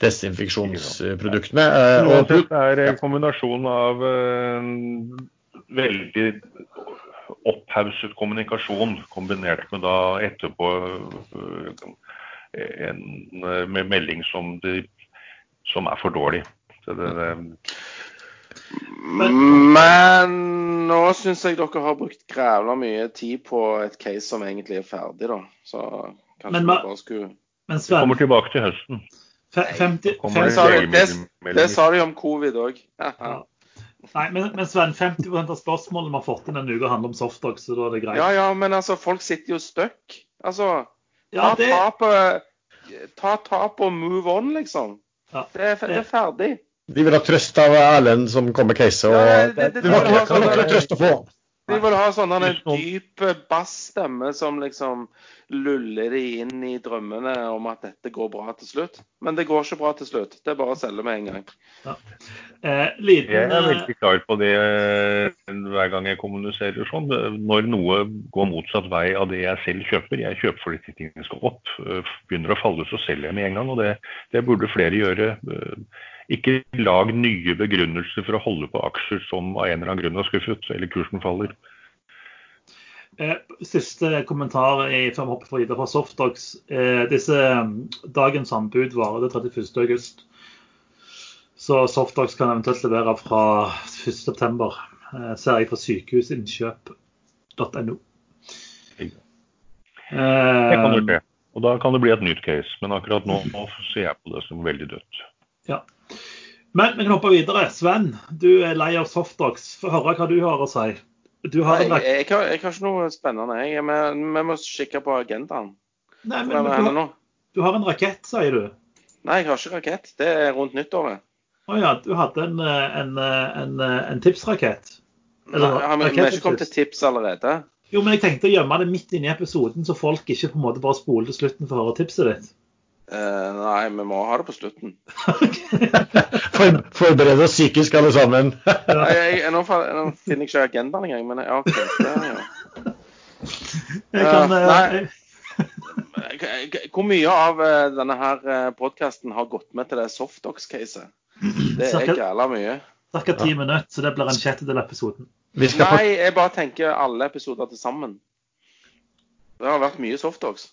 [SPEAKER 4] desinfeksjonsproduktene.
[SPEAKER 3] Uh, og, det er en kombinasjon av uh, veldig opphauset kommunikasjon kombinert med da etterpå øh, en med melding som, de, som er for dårlig. Det, det,
[SPEAKER 2] men nå syns jeg dere har brukt grævla mye tid på et case som egentlig er ferdig, da. Så Kanskje
[SPEAKER 1] Men
[SPEAKER 2] vi bare skulle
[SPEAKER 1] Men
[SPEAKER 3] Vi
[SPEAKER 1] Sven,
[SPEAKER 3] kommer tilbake til høsten.
[SPEAKER 1] 50,
[SPEAKER 3] 50,
[SPEAKER 2] det
[SPEAKER 3] det
[SPEAKER 2] sa, de, det, det sa de om covid òg.
[SPEAKER 1] Ja. Nei, men, men Sven, 50 av spørsmålene vi har fått inn denne uka, handler om softdog, så da er det greit.
[SPEAKER 2] Ja ja, men altså, folk sitter jo stuck. Altså,
[SPEAKER 1] Ja,
[SPEAKER 2] ta
[SPEAKER 1] det,
[SPEAKER 2] tapet Ta tap og move on, liksom.
[SPEAKER 1] Ja.
[SPEAKER 2] Det, er, det er ferdig.
[SPEAKER 4] De vil ha trøst av Erlend som kommer med case. Og
[SPEAKER 2] Ja, det- det-
[SPEAKER 4] det det,
[SPEAKER 2] det-
[SPEAKER 4] det, det var ikke
[SPEAKER 2] det-
[SPEAKER 4] noe trøst å få.
[SPEAKER 2] De vil ha sånn en dyp bassstemme som liksom luller de inn i drømmene om at dette går bra til slutt. Men det går ikke bra til slutt. Det er bare å selge med en gang.
[SPEAKER 1] eh, liten,
[SPEAKER 3] Jeg er
[SPEAKER 1] eh,
[SPEAKER 3] veldig klar på det eh, hver gang jeg kommuniserer sånn. Når noe går motsatt vei av det jeg selv kjøper, jeg kjøper fordi tingene skal opp, eh, begynner å falle, så selger jeg med en gang. Og det, det burde flere gjøre. Ikke lag nye begrunnelser for å holde på aksjer som av en eller annen grunn har skuffet, eller kursen faller.
[SPEAKER 1] Eh, Siste kommentar før vi hopper fra videre fra Softox. Eh, disse, mm, dagens anbud varer til 31. august. Så Softox kan eventuelt levere fra 1. september. Eh, ser jeg på sykehusinnkjøp.no.
[SPEAKER 3] Det kan
[SPEAKER 1] Eh,
[SPEAKER 3] skje. Og da kan det bli et nytt case. Men akkurat nå, nå ser jeg på det som veldig dødt.
[SPEAKER 1] Men vi kan hoppe videre. Sven, du er lei av Softox. Få høre hva du har å si. Du har
[SPEAKER 2] Jeg, jeg, har, jeg har ikke noe spennende. Jeg, vi, vi må kikke på agendaen.
[SPEAKER 1] Nei, men,
[SPEAKER 2] men,
[SPEAKER 1] du, har, du har en rakett, sier du.
[SPEAKER 2] Nei, jeg har ikke rakett. Det er rundt nyttåret.
[SPEAKER 1] Å ja, du hadde en, en, en, en tipsrakett.
[SPEAKER 2] Nei, har vi, er ikke kommet til tips allerede.
[SPEAKER 1] Jo, men jeg tenkte å gjemme det midt inne i episoden, så folk ikke på en måte bare spoler til slutten for å høre tipset ditt.
[SPEAKER 2] Eh, nei, vi må ha det på slutten. <laughs>
[SPEAKER 4] For, forbered oss psykisk, alle sammen. <laughs>
[SPEAKER 2] Nei, jeg, nå, nå finner jeg ikke agendaen engang, men ja, OK. Det, ja.
[SPEAKER 1] Jeg kan, eh,
[SPEAKER 2] nei.
[SPEAKER 1] jeg-
[SPEAKER 2] Hvor mye av denne her podkasten har gått med til det softdox-caset? Det er gæla mye.
[SPEAKER 1] Ca. ti minutter, så det blir en sjettedel av episoden.
[SPEAKER 4] Vi skal
[SPEAKER 2] Nei, jeg bare tenker alle episoder til sammen. Det har vært mye softdox.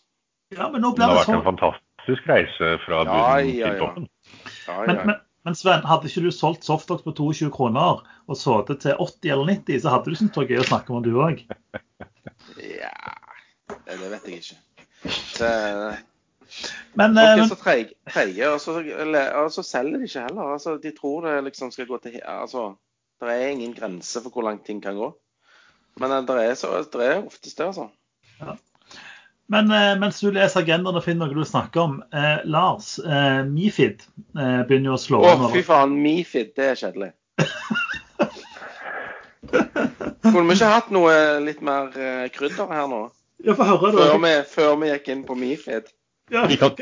[SPEAKER 1] Ja, men nå
[SPEAKER 3] Det
[SPEAKER 1] blir
[SPEAKER 3] har
[SPEAKER 1] det
[SPEAKER 3] vært en
[SPEAKER 1] sånn.
[SPEAKER 3] Fantastisk reise fra
[SPEAKER 2] Ja,
[SPEAKER 3] bunnen
[SPEAKER 2] ja,
[SPEAKER 3] til toppen.
[SPEAKER 2] Ja,
[SPEAKER 1] Men,
[SPEAKER 2] ja.
[SPEAKER 1] men, men Sven, hadde ikke du solgt softdox på 22 kroner og sittet til 80 eller 90, så hadde du syntes det var gøy å snakke om du òg.
[SPEAKER 2] ja det, det vet jeg ikke. Det,
[SPEAKER 1] Men,
[SPEAKER 2] folk
[SPEAKER 1] eh,
[SPEAKER 2] er så treige, og, så- og så selger de ikke heller. Altså, de tror det liksom skal gå til Altså, det er ingen grense for hvor langt ting kan gå. Men eh, det er, så, det er oftest det, altså.
[SPEAKER 1] Men eh, mens du leser agendaen og finner noe du snakker om, eh, Lars, eh, Mifid eh, begynner jo å slå
[SPEAKER 2] Å,
[SPEAKER 1] an.
[SPEAKER 2] fy faen. Mifid, det er kjedelig. Skulle vi ikke hatt noe litt mer eh, krydder her nå?
[SPEAKER 1] Ja, få høre,
[SPEAKER 2] Før vi, før vi gikk inn på Mifid?
[SPEAKER 1] Ja,
[SPEAKER 4] vi kan,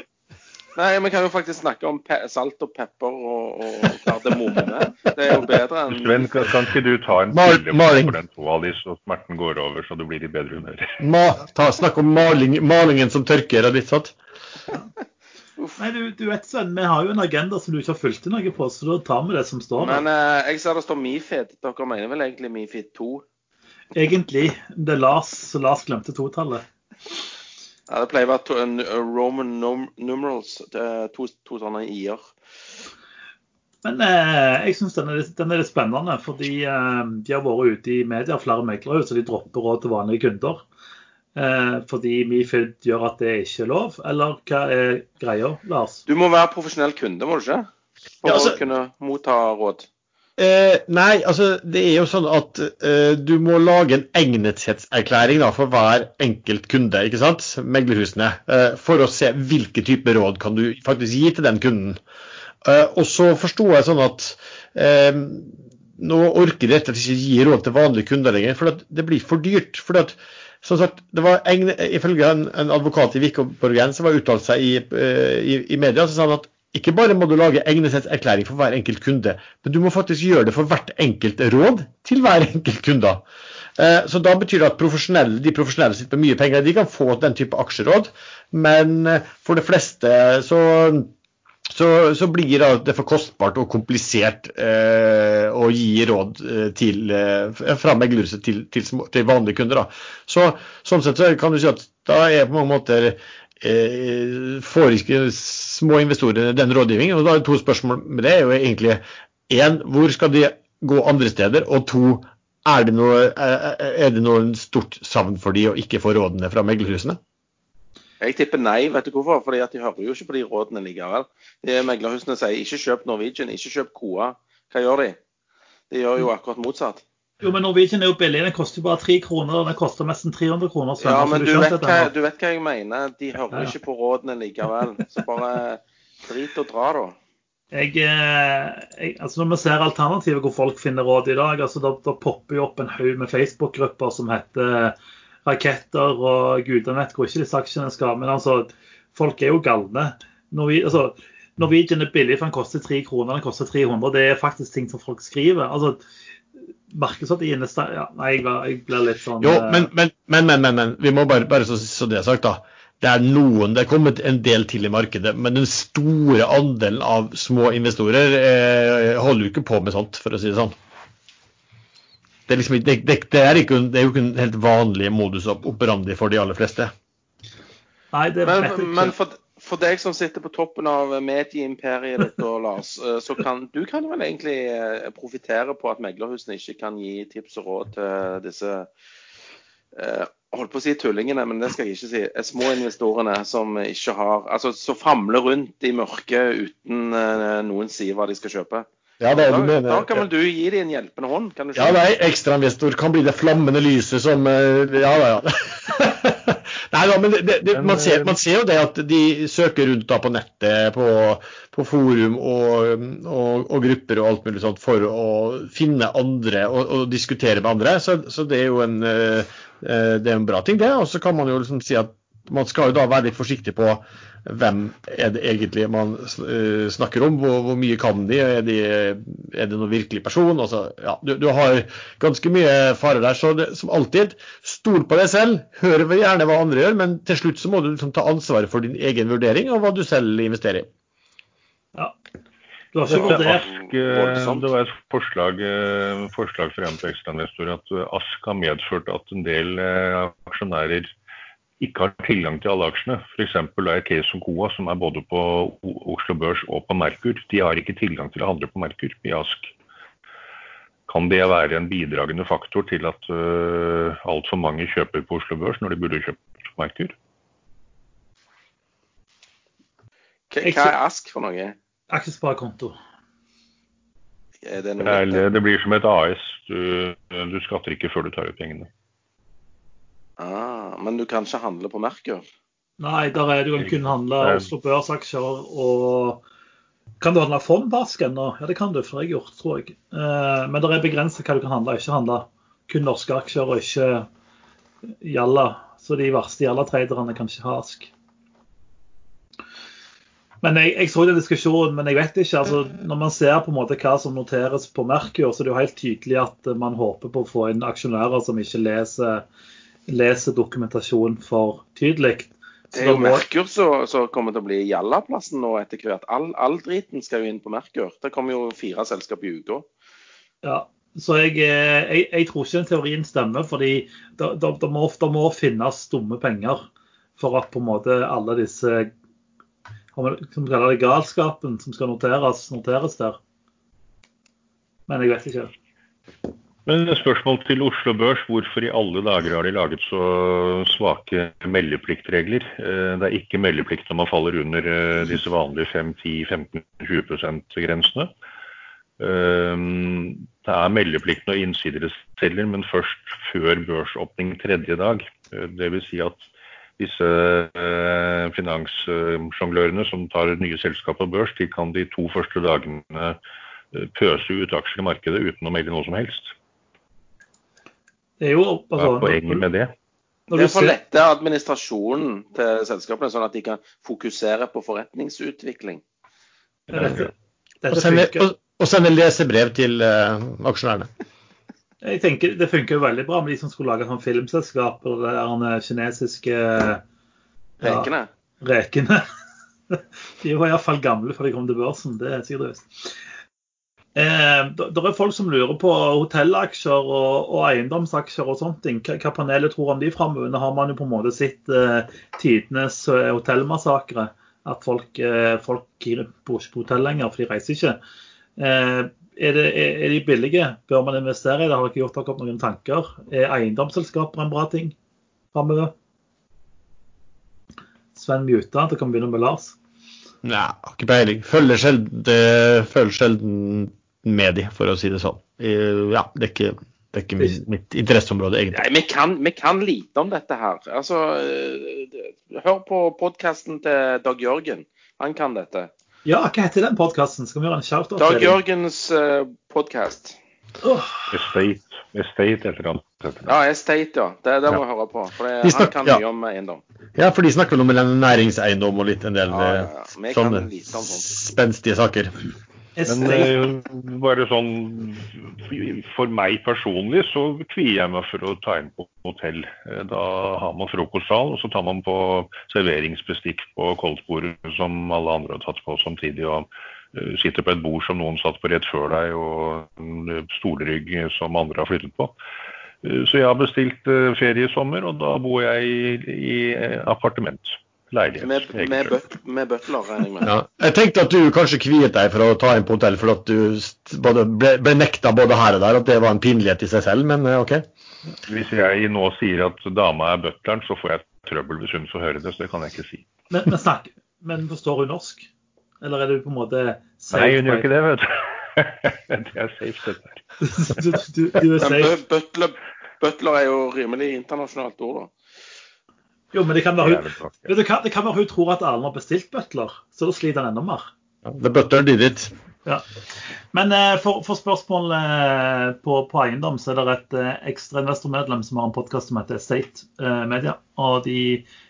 [SPEAKER 2] Nei, vi kan jo faktisk snakke om pe salt og pepper og, og kardemomme. Det er jo bedre enn
[SPEAKER 3] Sven, kan, kan ikke du ta en pille
[SPEAKER 4] maling.
[SPEAKER 3] for den toalis, så smerten går over, så du blir i bedre humør? <laughs>
[SPEAKER 4] snakk om maling, malingen som tørker og litt sånt.
[SPEAKER 1] Nei, du, du vet, Sven, vi har jo en agenda som du ikke har fulgt noe på, så da tar vi det som står der.
[SPEAKER 2] Men eh, jeg ser det står Mifid. Dere mener vel egentlig Mifid 2?
[SPEAKER 1] Egentlig. Det er Lars, så Lars glemte totallet.
[SPEAKER 2] Ja, det pleier å være to, en, uh, Roman num numerals. Det er to, to sånne i-er.
[SPEAKER 1] Men eh, jeg syns den, den er litt spennende, fordi eh, de har vært ute i media, flere meglere, så de dropper råd til vanlige kunder. Eh, fordi Mifid gjør at det ikke er lov, eller hva er greia, Lars?
[SPEAKER 2] Du må være profesjonell kunde, må du ikke? For
[SPEAKER 4] Ja, altså-
[SPEAKER 2] å kunne motta råd.
[SPEAKER 4] Eh, nei, altså det er jo sånn at eh, du må lage en egnethetserklæring da, for hver enkelt kunde, ikke sant? Meglerhusene. Eh, for å se hvilke typer råd kan du faktisk gi til den kunden. Eh, og så forsto jeg sånn at eh, nå orker de rett og slett ikke gi råd til vanlige kunder lenger, for det blir for dyrt. For at, som sagt, det var egne, Ifølge en, en advokat i Vikborgen som har uttalt seg i, eh, i, i media, så sa han at ikke bare må du lage egnethetserklæring for hver enkelt kunde, men du må faktisk gjøre det for hvert enkelt råd til hver enkelt kunde. Eh, Så da betyr det at profesjonelle, de profesjonelle sitter med mye penger, de kan få den type aksjeråd, men eh, for det fleste så så, så blir det for kostbart og komplisert eh, å gi råd til, fra meglerhuset til, til, til vanlige kunder. Da. Så, sånn sett så kan du si at da er på mange måter får ikke små investorer den rådgivningen. Og da er det to spørsmål med det. er jo egentlig én, hvor skal de gå andre steder? Og to, er det noe, er er det noe stort savn for de å ikke få rådene fra meglerhusene?
[SPEAKER 2] Jeg tipper nei. Vet du hvorfor? Fordi at de hører jo ikke på de rådene likevel. De Meglerhusene sier ikke kjøp Norwegian, ikke kjøp KOA. Hva gjør de? De gjør jo akkurat motsatt.
[SPEAKER 1] Jo, men Norwegian er jo billig. Den koster jo bare 3 kroner. Den koster nesten 300 kroner. Sven,
[SPEAKER 2] Ja, men du
[SPEAKER 1] du,
[SPEAKER 2] vet, hva, du vet hva jeg mener. De hører
[SPEAKER 1] Ja, ja.
[SPEAKER 2] ikke på rådene likevel. Så bare drit og dra, da.
[SPEAKER 1] Jeg, eh, jeg, altså Når vi ser alternativet hvor folk finner råd i dag, altså da, da popper jo opp en haug med Facebook-grupper som heter Raketter og gudene vet hvor ikke disse aksjene skal. Men altså, folk er jo galne. Norwe, altså, Norwegian er billig, for den koster 3 kroner, den koster 300. Det er faktisk ting som folk skriver. altså Markedsverdien de investerer ja, Nei, jeg, jeg blir litt sånn
[SPEAKER 4] Jo,
[SPEAKER 1] eh,
[SPEAKER 4] men, men, men, men, men, vi må bare, bare så, så det er sagt, da. Det er noen, det er kommet en del til i markedet, men den store andelen av små investorer eh, holder jo ikke på med sånt, for å si det sånn. Det er, liksom, det, det, det, er ikke, det er jo ikke en helt vanlig modus op- operandi for de aller fleste.
[SPEAKER 1] Nei, det vet jeg
[SPEAKER 2] Men,
[SPEAKER 1] ikke.
[SPEAKER 2] men for, for deg som sitter på toppen av medieimperiet ditt, og Lars, eh, så kan du kan vel egentlig eh, profitere på at meglerhusene ikke kan gi tips og råd til disse eh, holdt på å si tullingene, men det skal jeg ikke si. eh, Små investorene som ikke har Altså som famler rundt i mørket uten noen sier hva de skal kjøpe.
[SPEAKER 4] Ja,
[SPEAKER 2] Da, da kan vel du gi dem en hjelpende hånd? kan du
[SPEAKER 4] Ja, nei, ekstrainvestor kan bli det flammende lyset som Ja, ja, ja. <laughs> Nei da, men det, det, man, ser, man ser jo det at de søker rundt da på nettet, på, på forum og, og, og grupper og alt mulig sånt for å finne andre og, og diskutere med andre. Så, så det er jo en, eh, eh, det er en bra ting, det. Og så kan man jo liksom si at man skal jo da være litt forsiktig på hvem er det egentlig man eh, snakker om, hvor, hvor mye kan de, er, de, er det noen virkelig person? Altså, ja, du, du har ganske mye farer der, så det, som alltid, stol på deg selv, hør gjerne hva andre gjør, men til slutt så må du liksom ta ansvaret for din egen vurdering og hva du selv investerer i.
[SPEAKER 1] Ja. Har ikke
[SPEAKER 3] Ask, eh, det var et forslag, eh, forslag fra en på ekstrainvestorer at Ask har medført at en del aksjonærer ikke har tilgang til alle aksjene. F.eks. er Case og Coa, som er både på Oslo Børs og på Merkur. De har ikke tilgang til å handle på Merkur i Ask. Kan det være en bidragende faktor til at uh, altfor mange kjøper på Oslo Børs når de burde kjøpt på Merkur?
[SPEAKER 2] Hva er Ask for noe?
[SPEAKER 1] aksjesparekonto.
[SPEAKER 2] Det
[SPEAKER 3] Det, det blir som et AS. Du, du skatter ikke før du tar ut pengene.
[SPEAKER 2] Ah, men du kan ikke handle på Merkur?
[SPEAKER 1] Nei, der er du kan kun handle Oslo Børs-aksjer og Kan du handle fond på Ask ennå? Ja, det kan du, for det har jeg gjort, tror jeg. Eh, men det er begrenset hva du kan handle og ikke handle. Kun norske aksjer og ikke Jalla. Så de verste Jalla-traderne kan ikke ha Ask. Men jeg, jeg så den diskusjonen, men jeg vet ikke. altså Når man ser på en måte hva som noteres på Merkur, så er det jo helt tydelig at man håper på å få inn aksjonærer som ikke leser, leser dokumentasjon for tydelig.
[SPEAKER 2] Det er jo Merkur som kommer til å bli Jallaplassen nå etter hvert. All, all driten skal jo inn på Merkur. Det kommer jo fire selskap i uka.
[SPEAKER 1] Ja, så jeg, eh, jeg, jeg tror ikke den teorien stemmer, fordi det, det, det, må, det må finnes dumme penger for at på en måte alle disse som kaller det galskapen som skal noteres, noteres der. Men jeg vet ikke.
[SPEAKER 3] Men spørsmål til Oslo Børs. Hvorfor i alle dager har de laget så svake meldepliktregler? Eh, Det er ikke meldeplikt når man faller under eh, disse vanlige 5-10-15-20 %-grensene. Det er meldeplikt når innsidere selger, men først før børsåpning tredje dag. Eh, Dvs. Si at disse eh, finanssjonglørene som tar nye selskap på børs, de kan de to første dagene eh, pøse ut aksjer i markedet uten å melde noe som helst.
[SPEAKER 1] Det er jo
[SPEAKER 3] Hva
[SPEAKER 1] altså,
[SPEAKER 3] er poenget med det?
[SPEAKER 1] når
[SPEAKER 2] Det er for å lette administrasjonen til selskapene, sånn at de kan fokusere på forretningsutvikling.
[SPEAKER 1] dette,
[SPEAKER 4] Og sende, og, og sende lesebrev til uh, aksjonærene.
[SPEAKER 1] Jeg tenker Det funker jo veldig bra med de som skulle lage sånn filmselskap og de der kinesiske ja,
[SPEAKER 2] Rekene.
[SPEAKER 1] rekene. <laughs> De var iallfall gamle før de kom til børsen, det er sikkert visst. Eh, det er folk som lurer på hotellaksjer og, og eiendomsaksjer og ting. Hva, panelet tror om de framover. Nå har man jo på en måte sett eh, tidenes eh, hotellmassakre. At folk, eh, folk bor ikke på hotell lenger, for de reiser ikke. Eh, er, det, er, er de billige? Bør man investere i det? Har dere gjort dere opp noen tanker? Er eiendomsselskaper en bra ting framover? Sven muta? Det kan begynne med Lars.
[SPEAKER 4] Nei, har ikke peiling. Følger sjelden, følger sjelden med de, for å si det sånn. Eh, Ja, det er ikke, det er ikke mitt, mitt interesseområde, egentlig.
[SPEAKER 2] Nei, vi kan, vi kan lite om dette her. Altså, eh, hør på podkasten til Dag Jørgen. Han kan dette.
[SPEAKER 1] Ja, hva heter den podkasten? Skal vi gjøre en shout-out
[SPEAKER 2] Dag Jørgens uh, podkast.
[SPEAKER 1] Oh.
[SPEAKER 3] Estate, Estate heter det.
[SPEAKER 2] Ja, Estate, ja. Det, det må
[SPEAKER 4] Ja.
[SPEAKER 2] høre på. For det,
[SPEAKER 4] De
[SPEAKER 2] han
[SPEAKER 4] snakker-
[SPEAKER 2] kan
[SPEAKER 4] ja.
[SPEAKER 2] mye om eiendom.
[SPEAKER 4] Ja, for de snakker vel om næringseiendom og litt en del
[SPEAKER 2] Ja, ja,
[SPEAKER 4] eh,
[SPEAKER 2] ja.
[SPEAKER 4] Sånne
[SPEAKER 2] lite om sånt.
[SPEAKER 4] spenstige saker.
[SPEAKER 3] Men eh, bare sånn For meg personlig så kvier jeg meg for å ta inn på hotell. Eh, Da har man frokostsal, og så tar man på serveringsbestikk på koldtbordet som alle andre har tatt på samtidig. og eh, Sitter på et bord som noen satt på rett før deg, og en stolrygg som andre har flyttet på. Så jeg har bestilt ferie i sommer, og da bor jeg i, i appartement. Leilighet.
[SPEAKER 2] Med, med, bøt, med butler, regner jeg med.
[SPEAKER 4] Ja. Jeg tenkte at du kanskje kviet deg for å ta inn på hotell, for at du både ble, ble nekta både her og der, at det var en pinlighet i seg selv, men eh, OK.
[SPEAKER 3] Hvis jeg nå sier at dama er butleren, så får jeg trøbbel hvis hun får høre det, så det kan jeg ikke si.
[SPEAKER 1] Men, men, snakk, men forstår hun norsk? Eller er du på en måte
[SPEAKER 3] Nei, hun gjør ikke det, vet du. <laughs> det er safe, det der. <laughs>
[SPEAKER 1] du, du, du er safe.
[SPEAKER 2] butler, butler er jo rimelig internasjonalt ord, da.
[SPEAKER 1] Jo, men det kan være hun det hva, Det kan være hun tror at Erlend har bestilt butler, så da sliter han enda mer.
[SPEAKER 4] Ja, The butler did it.
[SPEAKER 1] Ja. Men eh, for, for spørsmål eh, på, på eiendom, så er det et eh, ekstra investormedlem som har en podkast som heter State Media. Og de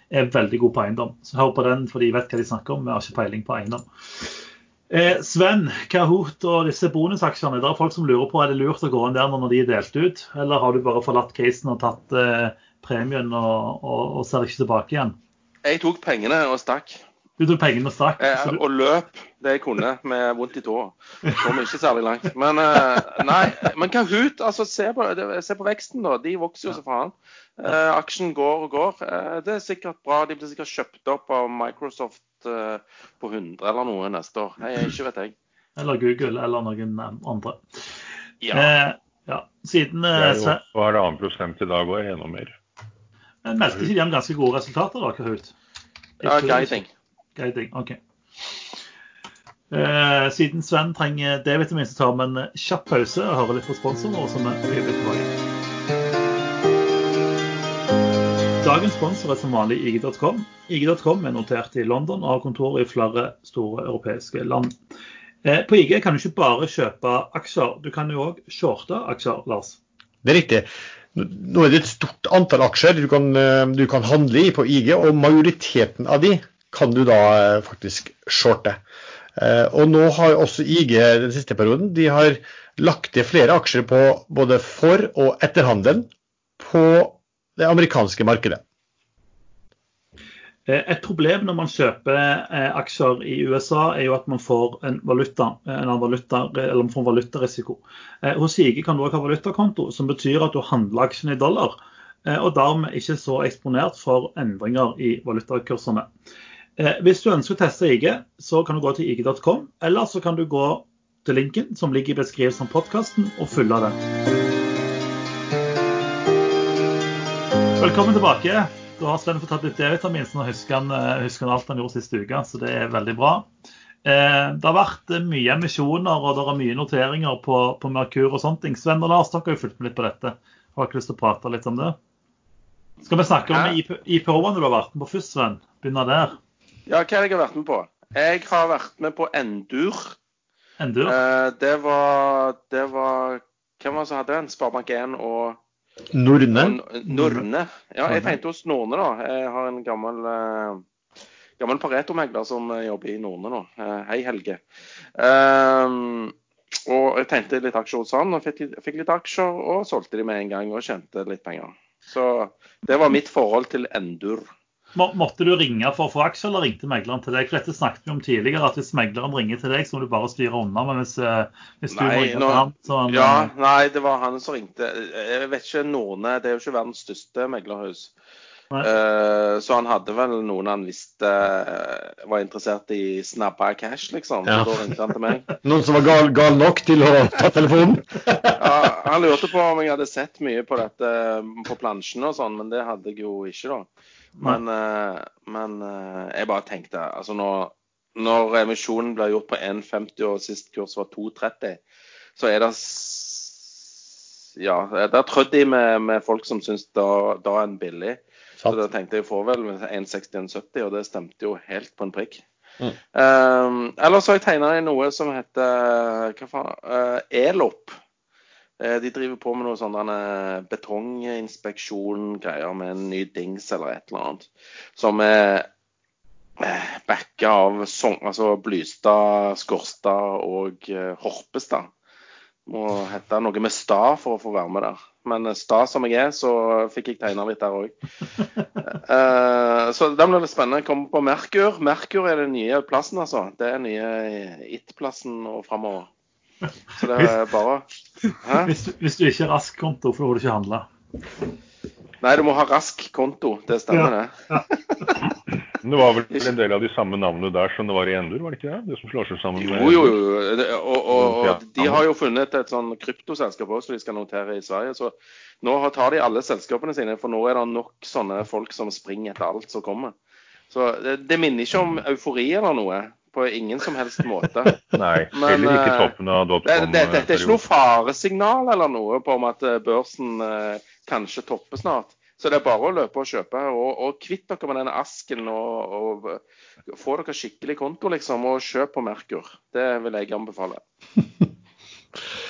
[SPEAKER 1] er veldig gode på eiendom. Så hør på den, for de vet hva de snakker om. Vi har ikke peiling på eiendom. Eh, Sven, Kahoot og disse bonusaksjene, det er folk som lurer på er det lurt å gå inn der når de er delt ut, eller har du bare forlatt casen og tatt eh, premien og, og, og ser ikke tilbake igjen?
[SPEAKER 2] Jeg tok pengene og stakk.
[SPEAKER 1] Du tok pengene og stakk.
[SPEAKER 2] Eh, og løp det jeg kunne med vondt i tåa. Kom ikke særlig langt. Men eh, nei, men Kahoot, altså se på, se på veksten, da. De vokser jo så faen. Eh, aksjen går og går. Eh, det er sikkert bra. De blir sikkert kjøpt opp av Microsoft eh, på 100 eller noe neste år. Nei, ikke vet jeg.
[SPEAKER 1] eller Google eller noen andre.
[SPEAKER 2] Ja.
[SPEAKER 1] Eh, ja. Siden
[SPEAKER 3] Det er jo
[SPEAKER 1] Sven,
[SPEAKER 3] halvannen prosent i dag og enda mer.
[SPEAKER 1] Men meldte ikke de om ganske gode resultater, da, Kahoot?
[SPEAKER 2] ja, guiding.
[SPEAKER 1] Guiding, ok. Eh, siden Sven trenger D-vitamin, så tar vi en kjapp pause og hører litt på sponsoren og så er vi tilbake. Dagens sponsor er som vanlig IG.com. IG.com er notert i London og har kontor i flere store europeiske land. Eh, på IG kan du ikke bare kjøpe aksjer, du kan jo òg shorte aksjer, Lars.
[SPEAKER 4] Det er riktig. Nå er det et stort antall aksjer du kan, eh, du kan handle i på IG, og majoriteten av de kan du da eh, faktisk shorte. Eh, Og nå har også IG den siste perioden de har lagt til flere aksjer på både for- og etterhandelen på det amerikanske markedet.
[SPEAKER 1] Eh, Et problem når man kjøper eh, aksjer i USA, er jo at man får en valuta, en valuta, eller man får valutarisiko. Eh, Hos IG kan du også ha valutakonto, som betyr at du handler aksjene i dollar, og dermed ikke så eksponert for endringer i valutakursene. Hvis du ønsker å teste IG, så kan du gå til ig.com, eller så kan du gå til linken som ligger i beskrivelsen av podkasten, og følge den. Velkommen tilbake. Da har Sven fått tatt litt D-vitamin, så nå husker han, eh, husker han alt han gjorde sist uke. Så det er veldig bra. Eh, det har vært eh, mye emisjoner og det er mye noteringer på, på Merkur og sånne ting. Sven og Lars, dere har jo fulgt med litt på dette. Har dere lyst til å prate litt om det? Skal vi snakke om? IPO-ene du har vært med på først, Sven? Begynne der.
[SPEAKER 2] Ja, hva er det jeg har vært med på? Jeg har vært med på Endur.
[SPEAKER 1] Endur.
[SPEAKER 2] Eh, det var Det var Hvem var det som hadde den? Sparebank1 og
[SPEAKER 4] Norne.
[SPEAKER 2] Norne. Ja, jeg tenkte hos Norne, da. Jeg har en gammel eh, gammel Pareto-megler som jobber i Norne nå. Eh, hei, Helge. Um, og jeg tenkte litt aksjer hos han, og fikk, fikk litt aksjer, og solgte de med en gang og tjente litt penger. Så det var mitt forhold til Endur.
[SPEAKER 1] Må, måtte du ringe for å få aksjer, eller ringte megleren til deg? For dette snakket vi om tidligere, at hvis megleren ringer til deg, så må du bare styre unna. Men hvis, eh, hvis du må ringe
[SPEAKER 2] nå-
[SPEAKER 1] til ham, så han,
[SPEAKER 2] Ja,
[SPEAKER 1] eh,
[SPEAKER 2] nei, det var han som ringte. Jeg vet ikke, Norne det er jo ikke verdens største meglerhus.
[SPEAKER 1] Nei.
[SPEAKER 2] Eh, så han hadde vel noen han visste uh, var interessert i snabba cash, liksom.
[SPEAKER 4] Ja.
[SPEAKER 2] Så da ringte han til meg. <laughs>
[SPEAKER 4] Noen som var gal, gal nok til å ta telefonen? <laughs>
[SPEAKER 2] Ja, han lurte på om jeg hadde sett mye på dette på plansjen og sånn, men det hadde jeg jo ikke, da. Men, eh, men eh, jeg bare tenkte altså når, når emisjonen blir gjort på 1,50 og sist kurs var 2,30, så er det Ja, der trødde de med, med folk som syns da, da er en billig. Så da tenkte jeg får vel 1,60-1,70, og det stemte jo helt på en prikk.
[SPEAKER 4] Mm.
[SPEAKER 2] Um, ellers har jeg tegna inn noe som heter hva faen, uh, Elop. Eh, De driver på med noe sånn betonginspeksjon-greier med en ny dings eller et eller annet. Som er eh, backa av altså Blystad, Skårstad og eh, Horpestad. Må hete noe med Stad for å få være med der. Men eh, sta som jeg er, så fikk jeg tegna litt der òg. <laughs> så den blir litt spennende. Kommer på Merkur. Merkur er den nye plassen, altså. Det er den nye It-plassen og framover. Så det er bare Hæ?
[SPEAKER 1] Hvis, du- hvis du ikke har rask konto, får du ikke handle.
[SPEAKER 2] Nei, du må ha rask konto. Det stemmer, det.
[SPEAKER 3] Ja. <laughs> det var vel en del av de samme navnene der som det var i Endur, var det ikke det? Det som slår seg sammen med
[SPEAKER 2] Jo, jo, jo. Og, og, og de har jo funnet et sånn kryptoselskap også, som de skal notere i Sverige. Så nå tar de alle selskapene sine, for nå er det nok sånne folk som springer etter alt som kommer. Så det, det minner ikke om eufori eller noe. På ingen som helst måte. <laughs>
[SPEAKER 3] Nei,
[SPEAKER 2] Men,
[SPEAKER 3] heller ikke
[SPEAKER 2] eh,
[SPEAKER 3] toppen av
[SPEAKER 2] Det, det, det, det er ikke noe faresignal eller noe på om at eh, børsen eh, kanskje topper snart. Så det er bare å løpe og kjøpe. Og, og kvitt dere med denne asken og, og eh, få dere skikkelig konto, liksom. Og kjøp på Merkur. Det vil jeg anbefale. <laughs>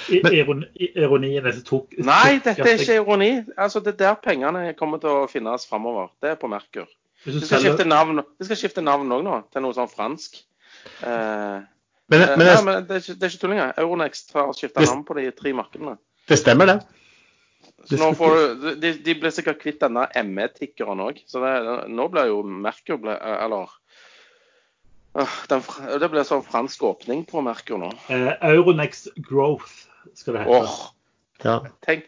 [SPEAKER 1] Men, Ironi, ironien er så tok
[SPEAKER 2] Nei, dette er ikke ironi. Altså, Det er der pengene kommer til å finnes framover. Det er på Merkur.
[SPEAKER 1] Vi
[SPEAKER 2] skal skifte navn De skal skifte navn òg nå, til noe sånn fransk. Eh,
[SPEAKER 4] Men,
[SPEAKER 2] eh,
[SPEAKER 4] men
[SPEAKER 2] nei,
[SPEAKER 4] det,
[SPEAKER 2] men det er ikke, det er ikke tullinger. Euronext har skifta
[SPEAKER 4] Det-
[SPEAKER 2] navn på de tre markedene.
[SPEAKER 4] det stemmer, det.
[SPEAKER 2] Så nå får du, de, de blir sikkert kvitt denne ME-tikkeren òg. Så det, nå blir jo Merkur ble, Eller øh, den, Det blir sånn fransk åpning på Merkur nå.
[SPEAKER 1] eh, Euronext Growth skal det hete.
[SPEAKER 2] Åh,
[SPEAKER 4] Ja.
[SPEAKER 2] tenk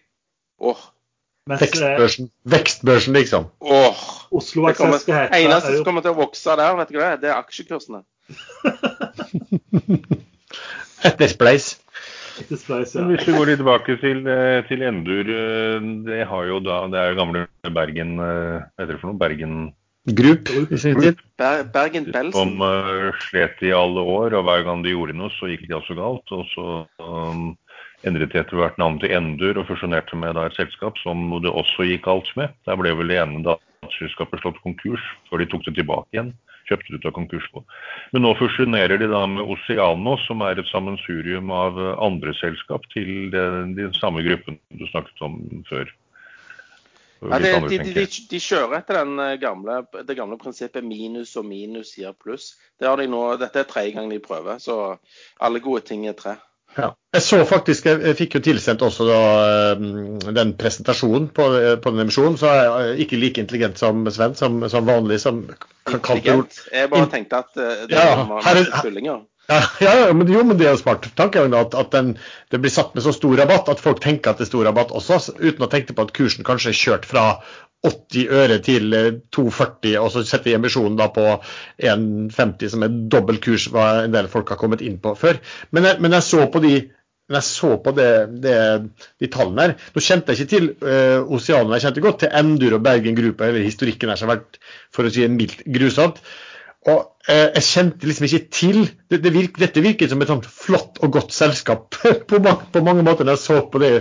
[SPEAKER 2] Åh,
[SPEAKER 1] Mens eh,
[SPEAKER 4] Vekstbørsen, vekstbørsen liksom.
[SPEAKER 2] åh.
[SPEAKER 1] Oslo
[SPEAKER 2] Det
[SPEAKER 1] Access skal hete
[SPEAKER 2] eneste som kommer til å vokse der, vet du hva det er? Det er spleis.
[SPEAKER 4] Etter Spleis.
[SPEAKER 1] Ja.
[SPEAKER 3] Hvis vi går litt tilbake til, eh, til Endur, eh, det har jo da Det er jo gamle Bergen eh, Hva heter det for noe? Bergen
[SPEAKER 4] Group i sin tid.
[SPEAKER 2] Bergen Belsen.
[SPEAKER 3] som uh, slet i alle år, og hver gang de gjorde noe, så gikk det altså galt. Og så um, endret de etter hvert navnet til Endur og fusjonerte med da, et selskap som det også gikk galt med. Der ble vel det ene datterselskapet slått konkurs før de tok det tilbake igjen. Kjøpte det ut av konkursbo. Men nå fusjonerer de da med Oceano, som er et sammensurium av andre selskap til den, den samme gruppen du snakket om før.
[SPEAKER 2] Ja, det, de, de, de, kjører etter den eh, gamle, det gamle prinsippet minus og minus gir pluss. Det de nå, dette er tredje gang de prøver, så alle gode ting er tre.
[SPEAKER 4] Ja. Jeg så faktisk, jeg jeg fikk jo tilsendt også da, eh, den presentasjonen på, på den emisjonen, så er jeg ikke like intelligent som Sven, som, som vanlig. som.
[SPEAKER 2] Intelligent. Jeg bare tenkte at eh, det
[SPEAKER 4] Ja,
[SPEAKER 2] var
[SPEAKER 4] en er-
[SPEAKER 2] masse tullinger.
[SPEAKER 4] Ja, ja, ja, men, jo, men det er jo smart tankegang at, at den, det blir satt med så stor rabatt at folk tenker at det er stor rabatt også, uten å tenke på at kursen kanskje er kjørt fra 80 øre til eh, 2,40, og så setter vi emisjonen da på 1,50, som er dobbel kurs hva en del folk har kommet inn på før. Men jeg, men jeg så på de men jeg så på det, det, de tallene her. Nå kjente jeg ikke til uh, Oceano, jeg kjente godt til Endur og Bergen Gruppe, eller historikken her som har vært for å si mildt grusomt. Og eh, jeg kjente liksom ikke til det, det virk, Dette virket som et sånt flott og godt selskap <laughs> på, mange, på mange måter når jeg så på det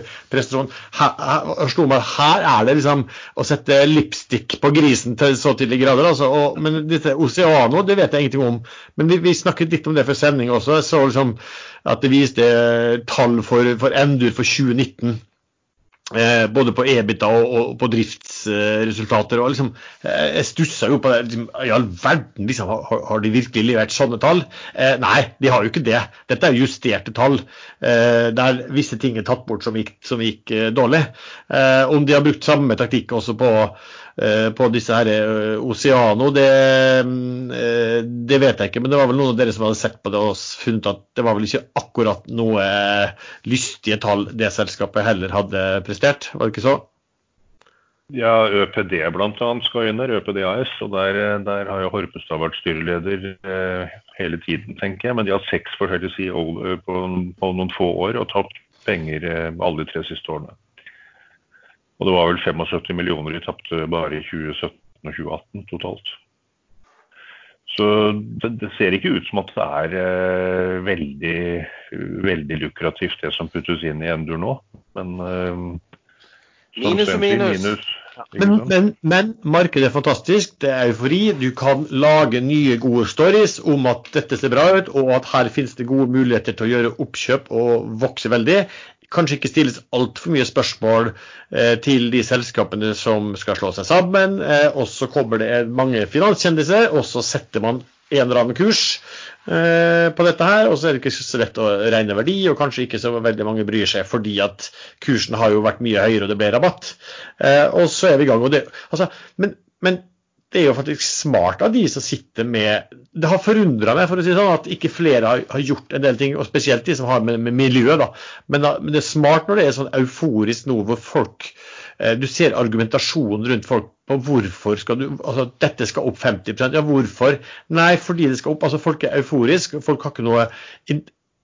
[SPEAKER 4] her, slo meg, her er det liksom å sette lipstick på grisen til så tidlig grader. Altså, og, men dette Oceano det vet jeg ingenting om. Men vi, vi snakket litt om det før sending også. Jeg så liksom at det viste tall for, for Endur for 2019. Eh, både på EBITDA og, og på driftsresultater. og liksom, eh, Jeg stussa jo på det. Liksom, I all verden, liksom, har, har de virkelig levert sånne tall? Eh, nei, de har jo ikke det. Dette er justerte tall eh, der visse ting er tatt bort som gikk, som gikk eh, dårlig. Eh, om de har brukt samme taktikk også på, eh, på disse her eh, Oceano, det, eh, det vet jeg ikke. Men det var vel noen av dere som hadde sett på det og funnet at det var vel ikke akkurat noe eh, lystige tall det selskapet heller hadde prestert, var det ikke så?
[SPEAKER 3] Ja, ØPD bl.a. skal inn der, ØPD AS. Og der, der har jo Horpestad vært styreleder eh, hele tiden, tenker jeg. Men de har seks forskjellige CEO på, på noen få år og tapt penger eh, alle de tre siste årene. Og det var vel 75 millioner de tapte bare i 2017. og 2018 totalt. Så det, det, ser ikke ut som at det er eh, veldig, veldig lukrativt det som puttes inn i Endur nå. Men eh,
[SPEAKER 2] Minus og minus. minus
[SPEAKER 4] men, men, men, markedet er fantastisk. Det er eufori. Du kan lage nye, gode stories om at dette ser bra ut, og at her finnes det gode muligheter til å gjøre oppkjøp og vokse veldig kanskje ikke stilles altfor mye spørsmål eh, til de selskapene som skal slå seg sammen. Eh, og så kommer det mange finanskjendiser, og så setter man en eller annen kurs eh, på dette her. Og så er det ikke så lett å regne verdi, og kanskje ikke så veldig mange bryr seg fordi at kursen har jo vært mye høyere og det ble rabatt. Eh, og så er vi i gang. Det, altså, men, men det er jo faktisk smart av de som sitter med Det har forundra meg for å si sånn, at ikke flere har, har, gjort en del ting, og spesielt de som har med, med miljøet. Men, men, det er smart når det er sånn euforisk noe hvor folk eh, Du ser argumentasjonen rundt folk på hvorfor skal du Altså dette skal opp 50% Ja, hvorfor? Nei, fordi det skal opp. Altså folk er euforiske. Folk har ikke noe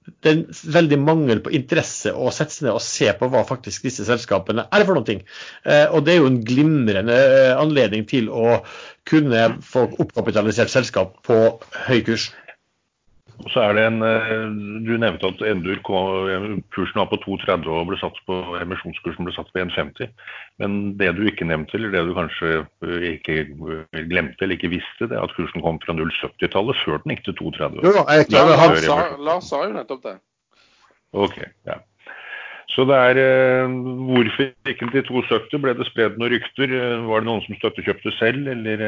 [SPEAKER 4] det er en veldig mangel på interesse å sette seg ned og se på hva faktisk disse selskapene er for noen ting. Eh, og det er jo en glimrende eh, anledning til å kunne få oppkapitalisert selskap på høy kurs.
[SPEAKER 3] Og så er det en, eh, Du nevnte at Endur kursen var på 2,30 og ble satt på, emisjonskursen ble satt på 1,50. Men det du ikke nevnte, eller det du kanskje eh, ikke eh, glemte eller ikke visste, det er at kursen kom fra 0,70-tallet før den gikk til 2,30.
[SPEAKER 2] Lars sa jo nettopp det.
[SPEAKER 3] Ok, ja. Så det er Hvorfor gikk den til 2,70? Ble det spredd noen rykter? Var det noen som støttekjøpte selv, eller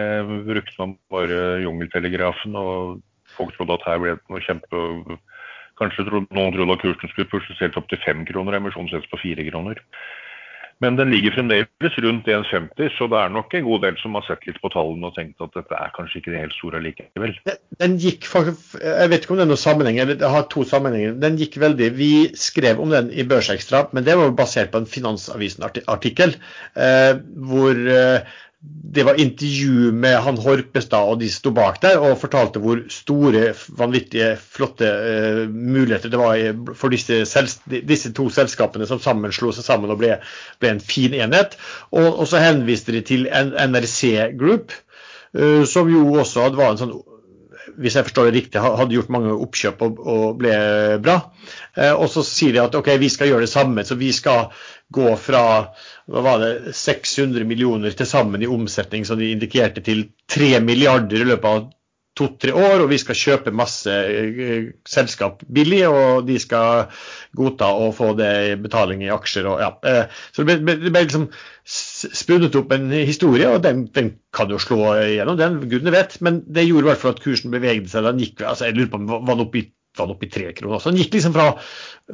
[SPEAKER 3] brukte man bare jungeltelegrafen og folk trodde at her ble det noe kjempe Kanskje trodde, noen trodde at kursen skulle helt opp til fem kroner, emisjonen på fire kroner. Men den ligger fremdeles rundt 1,50, så det er nok en god del som har sett litt på tallene og tenkt at dette er kanskje ikke det helt store likevel.
[SPEAKER 4] Den gikk faktisk, Jeg vet ikke om det er noen sammenheng, eller det har to sammenhenger. Den gikk veldig Vi skrev om den i Børsekstra, men det var basert på en Finansavisen-artikkel eh, hvor eh, det var intervju med han Horpestad, og de sto bak der og fortalte hvor store, vanvittige, flotte uh, muligheter det var for disse, disse, to selskapene som sammen slo seg sammen og ble, ble en fin enhet. Og, og, så henviste de til NRC Group, uh, som jo også var en sånn hvis jeg forstår det riktig, hadde gjort mange oppkjøp og ble bra. Eh, og så sier de at OK, vi skal gjøre det samme. Så vi skal gå fra hva var det, 600 millioner til sammen i omsetning, som de indikerte, til 3 milliarder i løpet av to-tre år, og vi skal kjøpe masse uh, selskap billig, og de skal godta å få det i betaling i aksjer. Og, ja. uh, så det ble, det ble liksom spunnet opp en historie, og den, den kan jo slå igjennom, den gudene vet. Men det gjorde i hvert fall at kursen bevegde seg. Den gikk, altså, jeg lurer på om var den oppe i var opp i tre kroner. Så den gikk liksom fra,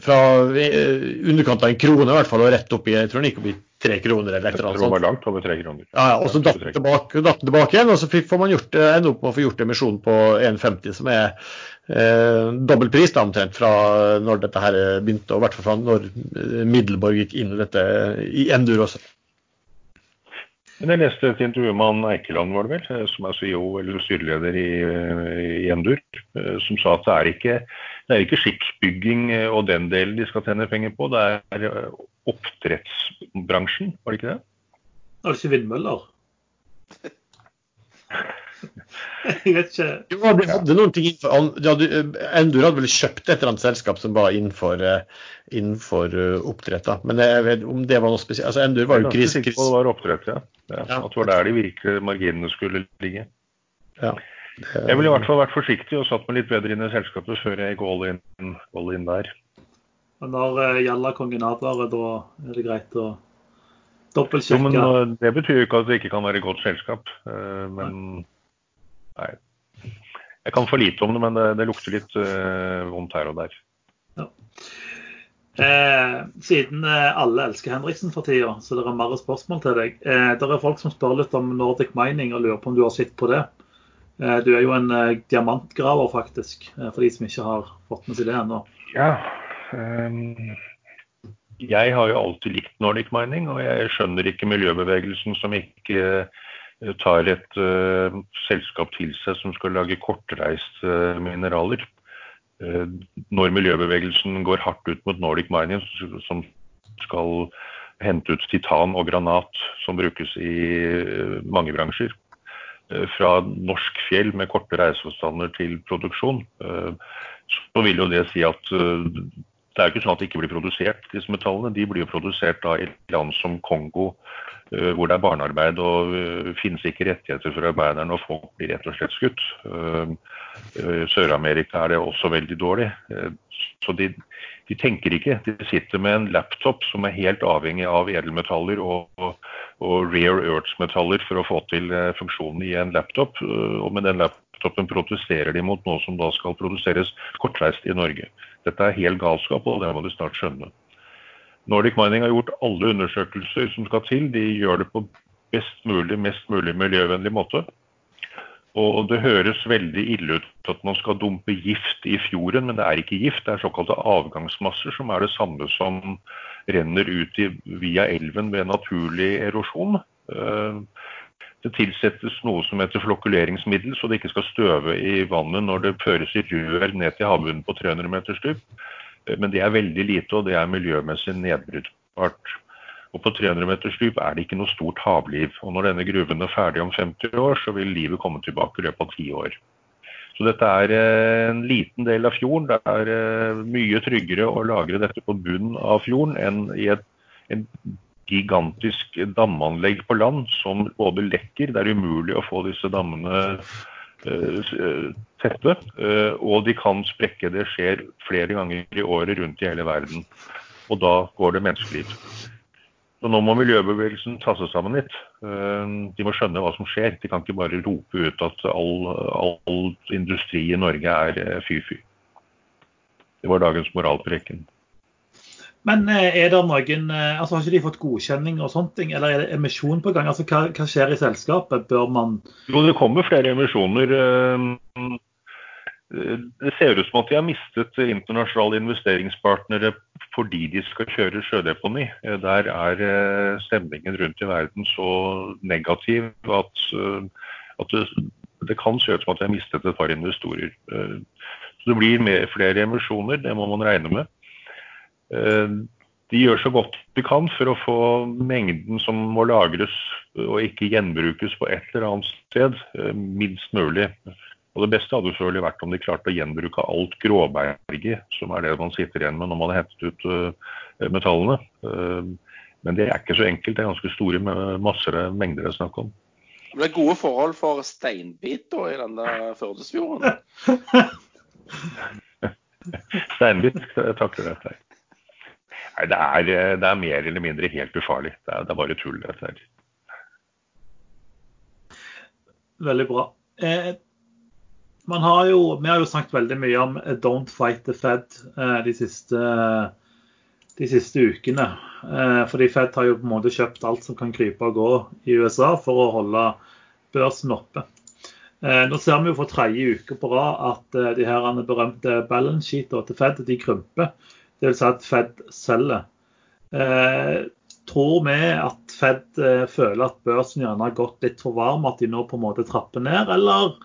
[SPEAKER 4] fra uh, underkant av en krone i hvert fall, og rett opp i jeg tror den gikk opp i tre kroner eller et eller annet
[SPEAKER 3] sånt. Det var langt over tre kroner.
[SPEAKER 4] Ja, og så datt den tilbake, tilbake, igjen, og så får man gjort, ende opp med å få gjort emisjon på 1,50, som er eh, dobbel pris da, omtrent fra når dette her begynte, og i hvert fall fra når Middelborg gikk inn i dette i Endur også.
[SPEAKER 3] Men jeg leste et intervju med han Eikeland, var det vel, som er CEO eller styreleder i, i Endur, eh, som sa at det er ikke det er ikke skipsbygging og den delen de skal tjene penger på, det er oppdrettsbransjen, var det ikke det?
[SPEAKER 1] Det er ikke vindmøller? <laughs> jeg vet ikke.
[SPEAKER 4] Jo, de hadde noen ting innenfor hadde, Endur hadde vel kjøpt et eller annet selskap som var innenfor, eh, innenfor eh, oppdrett. da. Men jeg vet om det var noe spesielt. Altså, Endur var jo kris...
[SPEAKER 3] Det var oppdrett, ja. ja. ja. At det var der de virkelige marginene skulle ligge.
[SPEAKER 4] Ja.
[SPEAKER 3] Det... Jeg ville i hvert fall vært forsiktig og satt meg litt bedre inn i selskapet før jeg gikk all in, all in der.
[SPEAKER 1] Men når uh, gjelder kongen advarer, da er det greit å dobbeltsjekke.
[SPEAKER 3] Jo, men uh, Det betyr jo ikke at det ikke kan være et godt selskap. Uh, men nei. Jeg kan for lite om det, men det, det lukter litt uh, vondt her og der. Ja.
[SPEAKER 1] Eh, siden alle elsker Henriksen for tida, så det er mer spørsmål til deg. Eh, det er folk som spør litt om Nordic Mining og lurer på om du har sett på det. Eh, du er jo en diamantgraver, faktisk, for de som ikke har fått med seg det ennå.
[SPEAKER 3] Ja, um jeg har jo alltid likt Nordic Mining, og jeg skjønner ikke miljøbevegelsen som ikke eh, tar et uh, selskap til seg som skal lage kortreiste uh, mineraler. Uh, når miljøbevegelsen går hardt ut mot Nordic Mining, som skal hente ut titan og granat som brukes i mange bransjer. eh, fra norsk fjell med korte reiseavstander til produksjon, eh, så vil jo det si at eh, det er jo ikke sånn at det ikke blir produsert, disse metallene. De blir jo produsert da i land som Kongo, hvor det er barnearbeid og finnes ikke rettigheter for arbeiderne, og folk blir rett og slett skutt. I Sør-Amerika er det også veldig dårlig. Så de, de, tenker ikke. De sitter med en laptop som er helt avhengig av edelmetaller og, og, rare earths-metaller for å få til eh, funksjonen i en laptop. Eh, og med den laptopen protesterer de mot noe som da skal produseres kortreist i Norge. Dette er helt galskap, og det må de snart skjønne. Nordic Mining har gjort alle undersøkelser som skal til. De gjør det på best mulig, mest mulig miljøvennlig måte. Og det høres veldig ille ut at man skal dumpe gift i fjorden, men det er ikke gift. Det er såkalte avgangsmasser, som er det samme som renner ut i, via elven ved naturlig erosjon. Eh, det tilsettes noe som heter flokkuleringsmiddel, så det ikke skal støve i vannet når det føres i rør ned til havbunnen på 300 meters dyp. Men det er veldig lite, og det er miljømessig nedbrytbart. Og på 300 meters dyp er det ikke noe stort havliv. Og når denne gruven er ferdig om 50 år, så vil livet komme tilbake i løpet av ti år. Så dette er eh, en liten del av fjorden. Det er eh, mye tryggere å lagre dette på bunnen av fjorden enn i et, en gigantisk damanlegg på land som både lekker, det er umulig å få disse dammene tette, uh, og de kan sprekke. Det skjer flere ganger i året rundt i hele verden. Og da går det menneskeliv. Så nå må miljøbevegelsen ta seg sammen litt. Eh, de må skjønne hva som skjer. De kan ikke bare rope ut at all, all industri i Norge er eh, fy-fy. Det var dagens moralpreken.
[SPEAKER 1] Men eh, er det noen, altså Har ikke de fått godkjenning og sånne ting, eller er det emisjon på gang? Altså Hva, hva skjer i selskapet? Bør man
[SPEAKER 3] Jo, det kommer flere emisjoner. Det ser ut som at de har mistet internasjonale investeringspartnere fordi de skal kjøre sjødeponi. Der er eh, stemningen rundt i verden så negativ at, eh, at det, det, kan se ut som at de har mistet et par investorer. Eh, så Det blir flere emisjoner, det må man regne med. De gjør så godt de kan for å få mengden som må lagres og ikke gjenbrukes på et eller annet sted, minst mulig. Og Det beste hadde selvfølgelig vært om de klarte å gjenbruke alt gråberget, som er det man sitter igjen med når man har hentet ut uh, metallene. Men det er ikke så enkelt. Det er ganske store masser mengder det er snakk om.
[SPEAKER 2] Det er gode forhold for steinbit i denne Førdesfjorden? <laughs>
[SPEAKER 3] steinbit takler dette. Nei, det er, det er, mer eller mindre helt ufarlig. Det er, det er bare tull, dette her.
[SPEAKER 1] Veldig bra. Eh, har jo, vi har jo snakket veldig mye om eh, 'Don't fight the Fed' eh, de siste, de siste ukene. Eh, fordi Fed har jo på en måte kjøpt alt som kan krype og gå i USA for å holde børsen oppe. Nå ser vi jo for tredje uke på rad at de her berømte balance sheetene til Fed de krymper. Dvs. Si at Fed selger. Tror vi at Fed føler at børsen gjerne har gått litt for varm, at de nå på en måte trapper ned, eller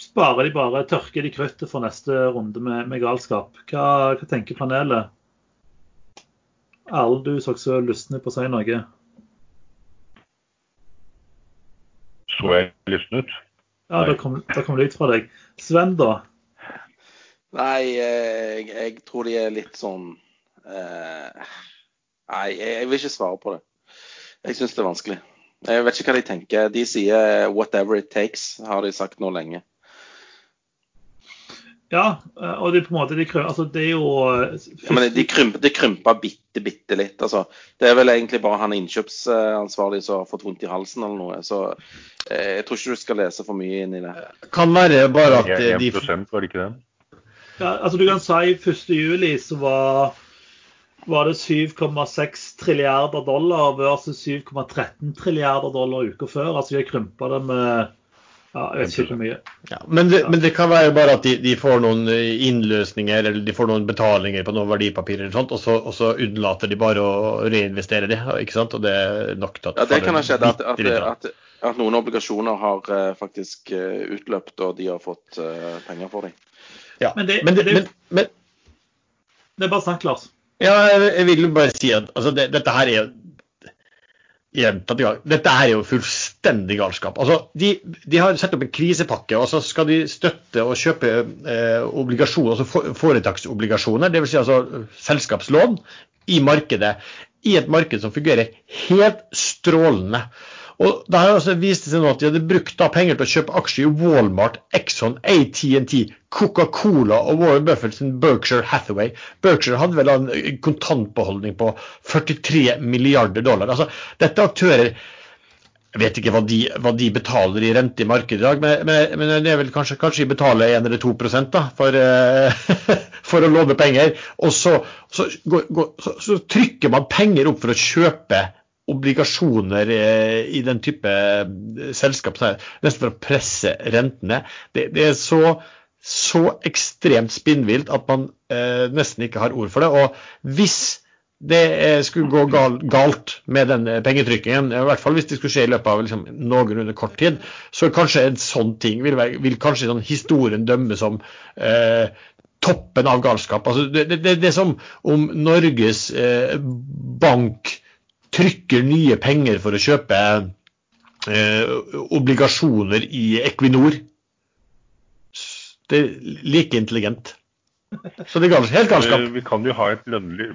[SPEAKER 1] sparer de bare, tørker de kruttet for neste runde med, med galskap. Hva, hva, tenker panelet? Erlend, du så så lystne på å si noe.
[SPEAKER 3] Så jeg lysten ut?
[SPEAKER 1] Ja, da kom, da kom det ut fra deg. Sven, da?
[SPEAKER 2] Nei, eh, jeg, jeg tror de er litt sånn eh, Nei, jeg, vil ikke svare på det. Jeg syns det er vanskelig. Jeg vet ikke hva de tenker. De sier 'whatever it takes', har de sagt nå lenge.
[SPEAKER 1] Ja, eh, og det, på en måte, de krømper, altså, det er jo
[SPEAKER 2] eh, ja, men De krymper, de krymper bitte, bitte litt. altså. Det er vel egentlig bare han innkjøpsansvarlig som har fått vondt i halsen eller noe. Så eh, jeg tror ikke du skal lese for mye inn i det.
[SPEAKER 4] Kan være bare at
[SPEAKER 3] de 1 var det ikke det?
[SPEAKER 1] Ja, altså Du kan si 1.7 så var, var det 7,6 trilliarder dollar versus 7,13 trilliarder dollar uka før. Altså De har krympa det med ja, jeg vet ikke hvor mye.
[SPEAKER 4] Ja, men, det, men, det, kan være bare at de, de, får noen innløsninger eller de får noen betalinger på noen verdipapirer, eller sånt, og så, og så unnlater de bare å reinvestere det. ikke sant? Og det er nok til
[SPEAKER 2] at Ja, Det kan ha skjedd at, at, at, at, noen obligasjoner har uh, faktisk uh, utløpt, og de har fått uh, penger for dem.
[SPEAKER 4] Ja, men det, men, det, men, men,
[SPEAKER 1] det er bare snakk, Lars.
[SPEAKER 4] Ja, jeg, vil bare si at altså, dette her er. Dette er jo fullstendig galskap. Altså, de, de, har satt opp en krisepakke, og så skal de støtte og kjøpe eh, obligasjoner, altså foretaksobligasjoner, dvs. Si altså selskapslån, i markedet. I et marked som fungerer helt strålende. Og Det har også vist seg nå at de hadde brukt penger til å kjøpe aksjer i Walmart, Exxon, ATNT, Coca-Cola og Warren Buffett sin Berkshire Hathaway. Berkshire hadde vel en kontantbeholdning på 43 milliarder dollar. Altså, Dette er aktører jeg vet ikke hva de, hva de, betaler i rente i markedet i dag, men, men, men, det er vel kanskje, kanskje de betaler 1 eller 2 da, for, uh, <laughs> for å låne penger. Og så, så, så, så, trykker man penger opp for å kjøpe obligasjoner eh, i den type eh, selskap, nesten for å presse rentene. Det, det er så, så, ekstremt spinnvilt at man eh, nesten ikke har ord for det. Og hvis det eh, skulle gå galt med den pengetrykkingen, i hvert fall hvis det skulle skje i løpet av liksom, noenlunde kort tid, så kanskje en sånn ting vil, vil kanskje sånn historien dømme som eh, toppen av galskap. Altså, det, det, det, er som om Norges eh, Bank trykker nye penger for å kjøpe eh, obligasjoner i Equinor. Det er like intelligent. Så det er helt galskap.
[SPEAKER 3] Vi kan jo ha et lønnlig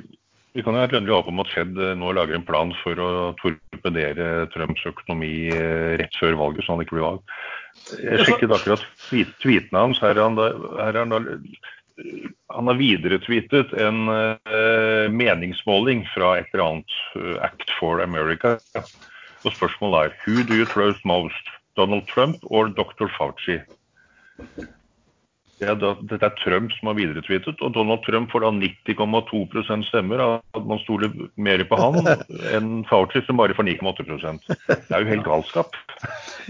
[SPEAKER 3] vi kan jo ha et lønnlig håp om at Fed eh, nå lager en plan for å torpedere Trumps økonomi eh, rett før valget, så han ikke blir valgt. Jeg sjekket akkurat tweetene hans. Her er han, da, her er han da han har videretweetet en uh, meningsmåling fra et eller annet uh, Act for America. Og spørsmålet er Who do you trust most? Donald Trump or Dr. Fauci? Det er, dette er Trump som har videretweetet, og Donald Trump får da 90,2% stemmer. At man stoler mer på han enn Fauci, som bare får 9,8 Det er jo helt galskap.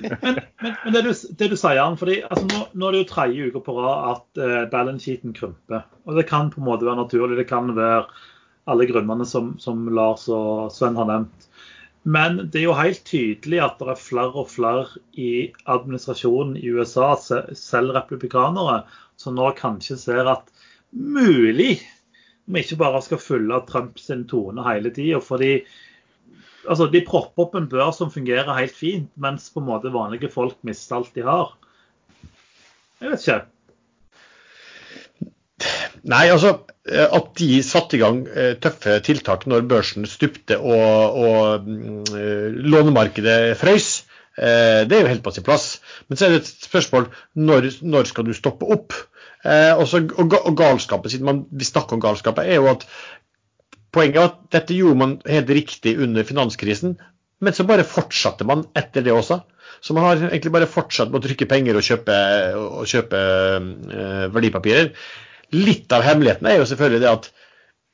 [SPEAKER 1] Men, men, men det, du, det, du, sier, Jan, fordi altså, nå, nå, er det jo tredje uke på rad at uh, balance sheeten krymper. Og det kan på en måte være naturlig. Det kan være alle grunnene som, som Lars og Sven har nevnt. Men det er jo helt tydelig at det er flere og flere i administrasjonen i USA, selv republikanere, som nå kanskje ser at mulig vi ikke bare skal følge Trumps tone hele tida. Altså, de propper opp en bør som fungerer helt fint, mens på en måte vanlige folk mister alt de har. Jeg vet ikke.
[SPEAKER 4] Nei, altså eh, At de satte i gang eh, tøffe tiltak når børsen stupte og, og mm, lånemarkedet frøys, eh, det er jo helt på sin plass. Men så er det et spørsmål når, når skal du stoppe opp? Også, og, og galskapet, siden man, vi snakker om galskapet, er jo at poenget er at dette gjorde man helt riktig under finanskrisen, men så bare fortsatte man etter det også. Så man har egentlig bare fortsatt med å trykke penger og kjøpe, og kjøpe uh, verdipapirer. Litt av hemmeligheten er jo selvfølgelig det at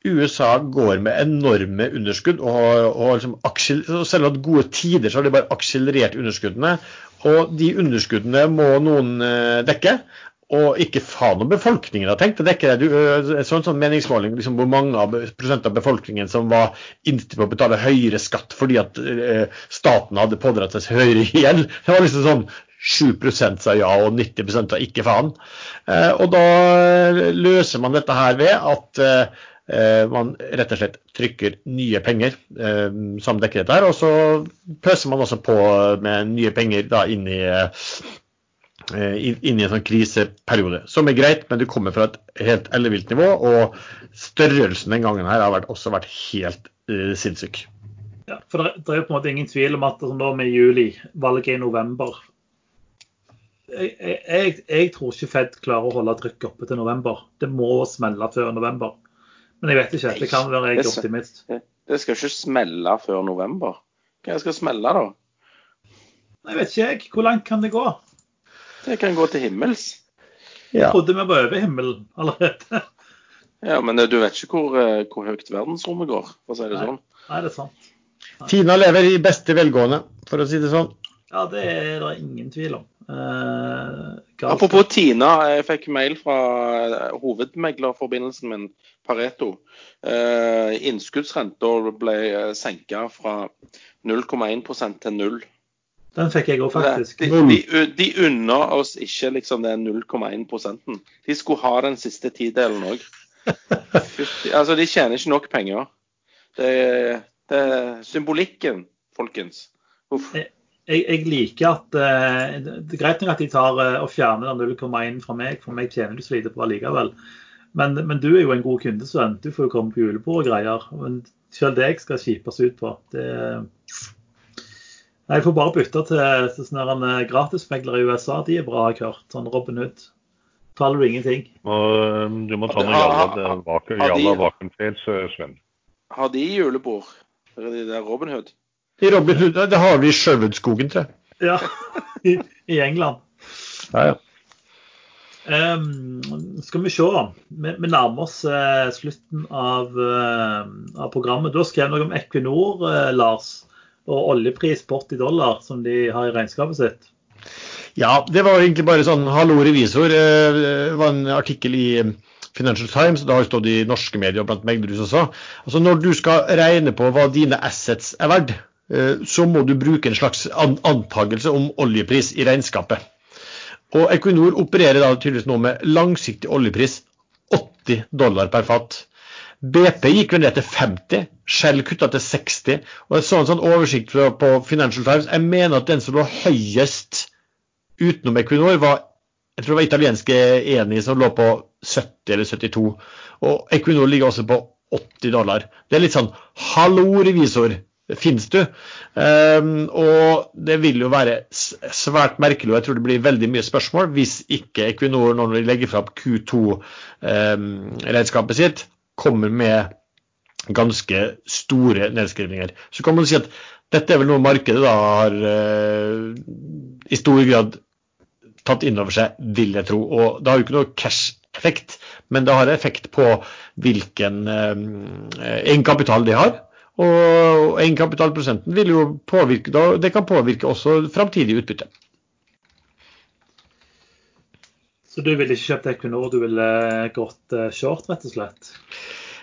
[SPEAKER 4] USA går med enorme underskudd. og, og liksom Selv om gode tider så har de bare akselerert underskuddene. Og de underskuddene må noen eh, dekke. Og ikke faen om befolkningen har tenkt å dekke det. En sånn, sånn meningsmåling liksom hvor mange av prosent av befolkningen som var innstilt på å betale høyere skatt fordi at eh, staten hadde pådratt seg høyere gjeld. Det var liksom sånn 7% sa ja og 90% sa ikke faen. Eh, og da løser man dette her ved at eh, man rett og slett trykker nye penger som dekker dette her. Og så pøser man også på med nye penger da inn i, inn i en sånn kriseperiode. Som er greit, men det kommer fra et helt ellevilt nivå. Og størrelsen den gangen her har også vært helt uh, sinnssyk.
[SPEAKER 1] Ja, for det, det, er på en måte ingen tvil om at sånn da med juli, valget i november, jeg, jeg, jeg, tror ikke Fed klarer å holde trykket oppe til november. Det må smelle før november. Men jeg vet ikke. Det kan være jeg er optimist.
[SPEAKER 2] Det skal ikke smelle før november. Hva skal smelle, da?
[SPEAKER 1] Jeg vet ikke jeg. Hvor langt kan det gå?
[SPEAKER 2] Det kan gå til himmels.
[SPEAKER 1] Ja. Jeg trodde vi var over himmelen allerede.
[SPEAKER 2] ja, men du vet ikke hvor, eh, hvor høyt verdensrommet går, for å si det
[SPEAKER 1] Nei.
[SPEAKER 2] sånn.
[SPEAKER 1] Nei, det er sant.
[SPEAKER 4] Nei. Tina lever i beste velgående, for å si det sånn.
[SPEAKER 1] Ja, det er det ingen tvil om.
[SPEAKER 2] Eh, Apropos Tina, jeg fikk mail fra eh, hovedmeglerforbindelsen min, Pareto. Eh, Innskuddsrenta ble senka fra 0,1% til 0.
[SPEAKER 1] Den fikk jeg òg, faktisk.
[SPEAKER 2] De, de, de unner oss ikke liksom den 0,1% De skulle ha den siste tidelen òg. <laughs> altså, de tjener ikke nok penger. Det, det, symbolikken folkens. Uff.
[SPEAKER 1] Jeg, jeg liker at eh, Det er greit nok at de tar eh, og fjerner den 0,1 fra meg, for meg tjener du så lite på allikevel. Men, men du er jo en god kunde, Sven. Du får jo komme på julebord og greier. Men selv det jeg skal kjipes ut på, det Jeg får bare bytte til, til sånne eh, gratismeglere i USA. De er bra, har jeg hørt. Sånn Robin Hood. Taler du ingenting.
[SPEAKER 3] Og, du må ta noe Jalla,
[SPEAKER 2] ha-
[SPEAKER 3] vakuum-
[SPEAKER 2] ha de-
[SPEAKER 3] Jalla vakuumfreds, Sven.
[SPEAKER 2] Har de julebord? De der Robin Hood?
[SPEAKER 4] I Robin det har vi i Sjøvudskogen, tror jeg.
[SPEAKER 1] Ja, <laughs> i, i England.
[SPEAKER 4] Ja, ja.
[SPEAKER 1] Um, skal vi se. Vi, vi nærmer oss uh, slutten av, uh, av programmet. Du har skrevet noe om Equinor, uh, Lars, og oljepris på 80 dollar, som de har i regnskapet sitt.
[SPEAKER 4] Ja, det var egentlig bare sånn hallo revisor. Det var en artikkel i Financial Times, det har jo stått i norske medier blant meglerhus også. Altså Når du skal regne på hva dine assets er verdt, så må du bruke en slags antakelse om oljepris i regnskapet. Og Equinor opererer da tydeligvis nå med langsiktig oljepris 80 dollar per fat. BP gikk vel ned til 50, Shell kutta til 60. og Jeg så en sånn oversikt på Financial Times. Jeg mener at den som lå høyest utenom Equinor, var jeg tror det var italienske Eni som lå på 70 eller 72. Og Equinor ligger også på 80 dollar. Det er litt sånn hallo, revisor. Fins du? Um, og det vil jo være svært merkelig, og jeg tror det blir veldig mye spørsmål hvis ikke Equinor, når de legger fram Q2-regnskapet sitt, kommer med ganske store nedskrivninger. Så kan man si at dette er vel noe markedet da har uh, i stor grad tatt inn over seg, vil jeg tro. Og det har jo ikke noe cash-effekt, men det har effekt på hvilken uh, egenkapital de har. Og egenkapitalprosenten vil jo påvirke, det kan påvirke også framtidig utbytte.
[SPEAKER 1] Så du ville ikke kjøpt Equinor, du ville gått eh, short, rett og slett?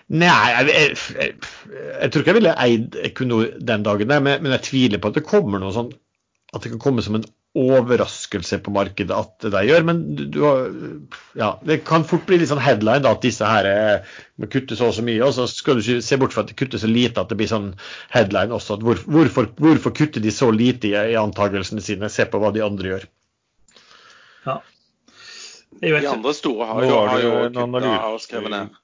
[SPEAKER 4] Nei, jeg, jeg, jeg, jeg tror ikke jeg ville eid Equinor den dagen, men, men jeg tviler på at det kommer noe sånn at det kan komme som en overraskelse på markedet at det der gjør. Men du, du ja, det kan fort bli litt sånn headline da, at disse her kutter må kutte så og så mye. Og så skal du ikke se bort fra at de kutter så lite at det blir sånn headline også. at hvor, hvorfor, hvorfor kutter de så lite i, i antakelsene sine? Se på hva de andre gjør.
[SPEAKER 1] Ja. Jeg vet
[SPEAKER 2] De andre store har jo,
[SPEAKER 3] har
[SPEAKER 2] har jo
[SPEAKER 3] analyse.
[SPEAKER 2] og skrevet ned.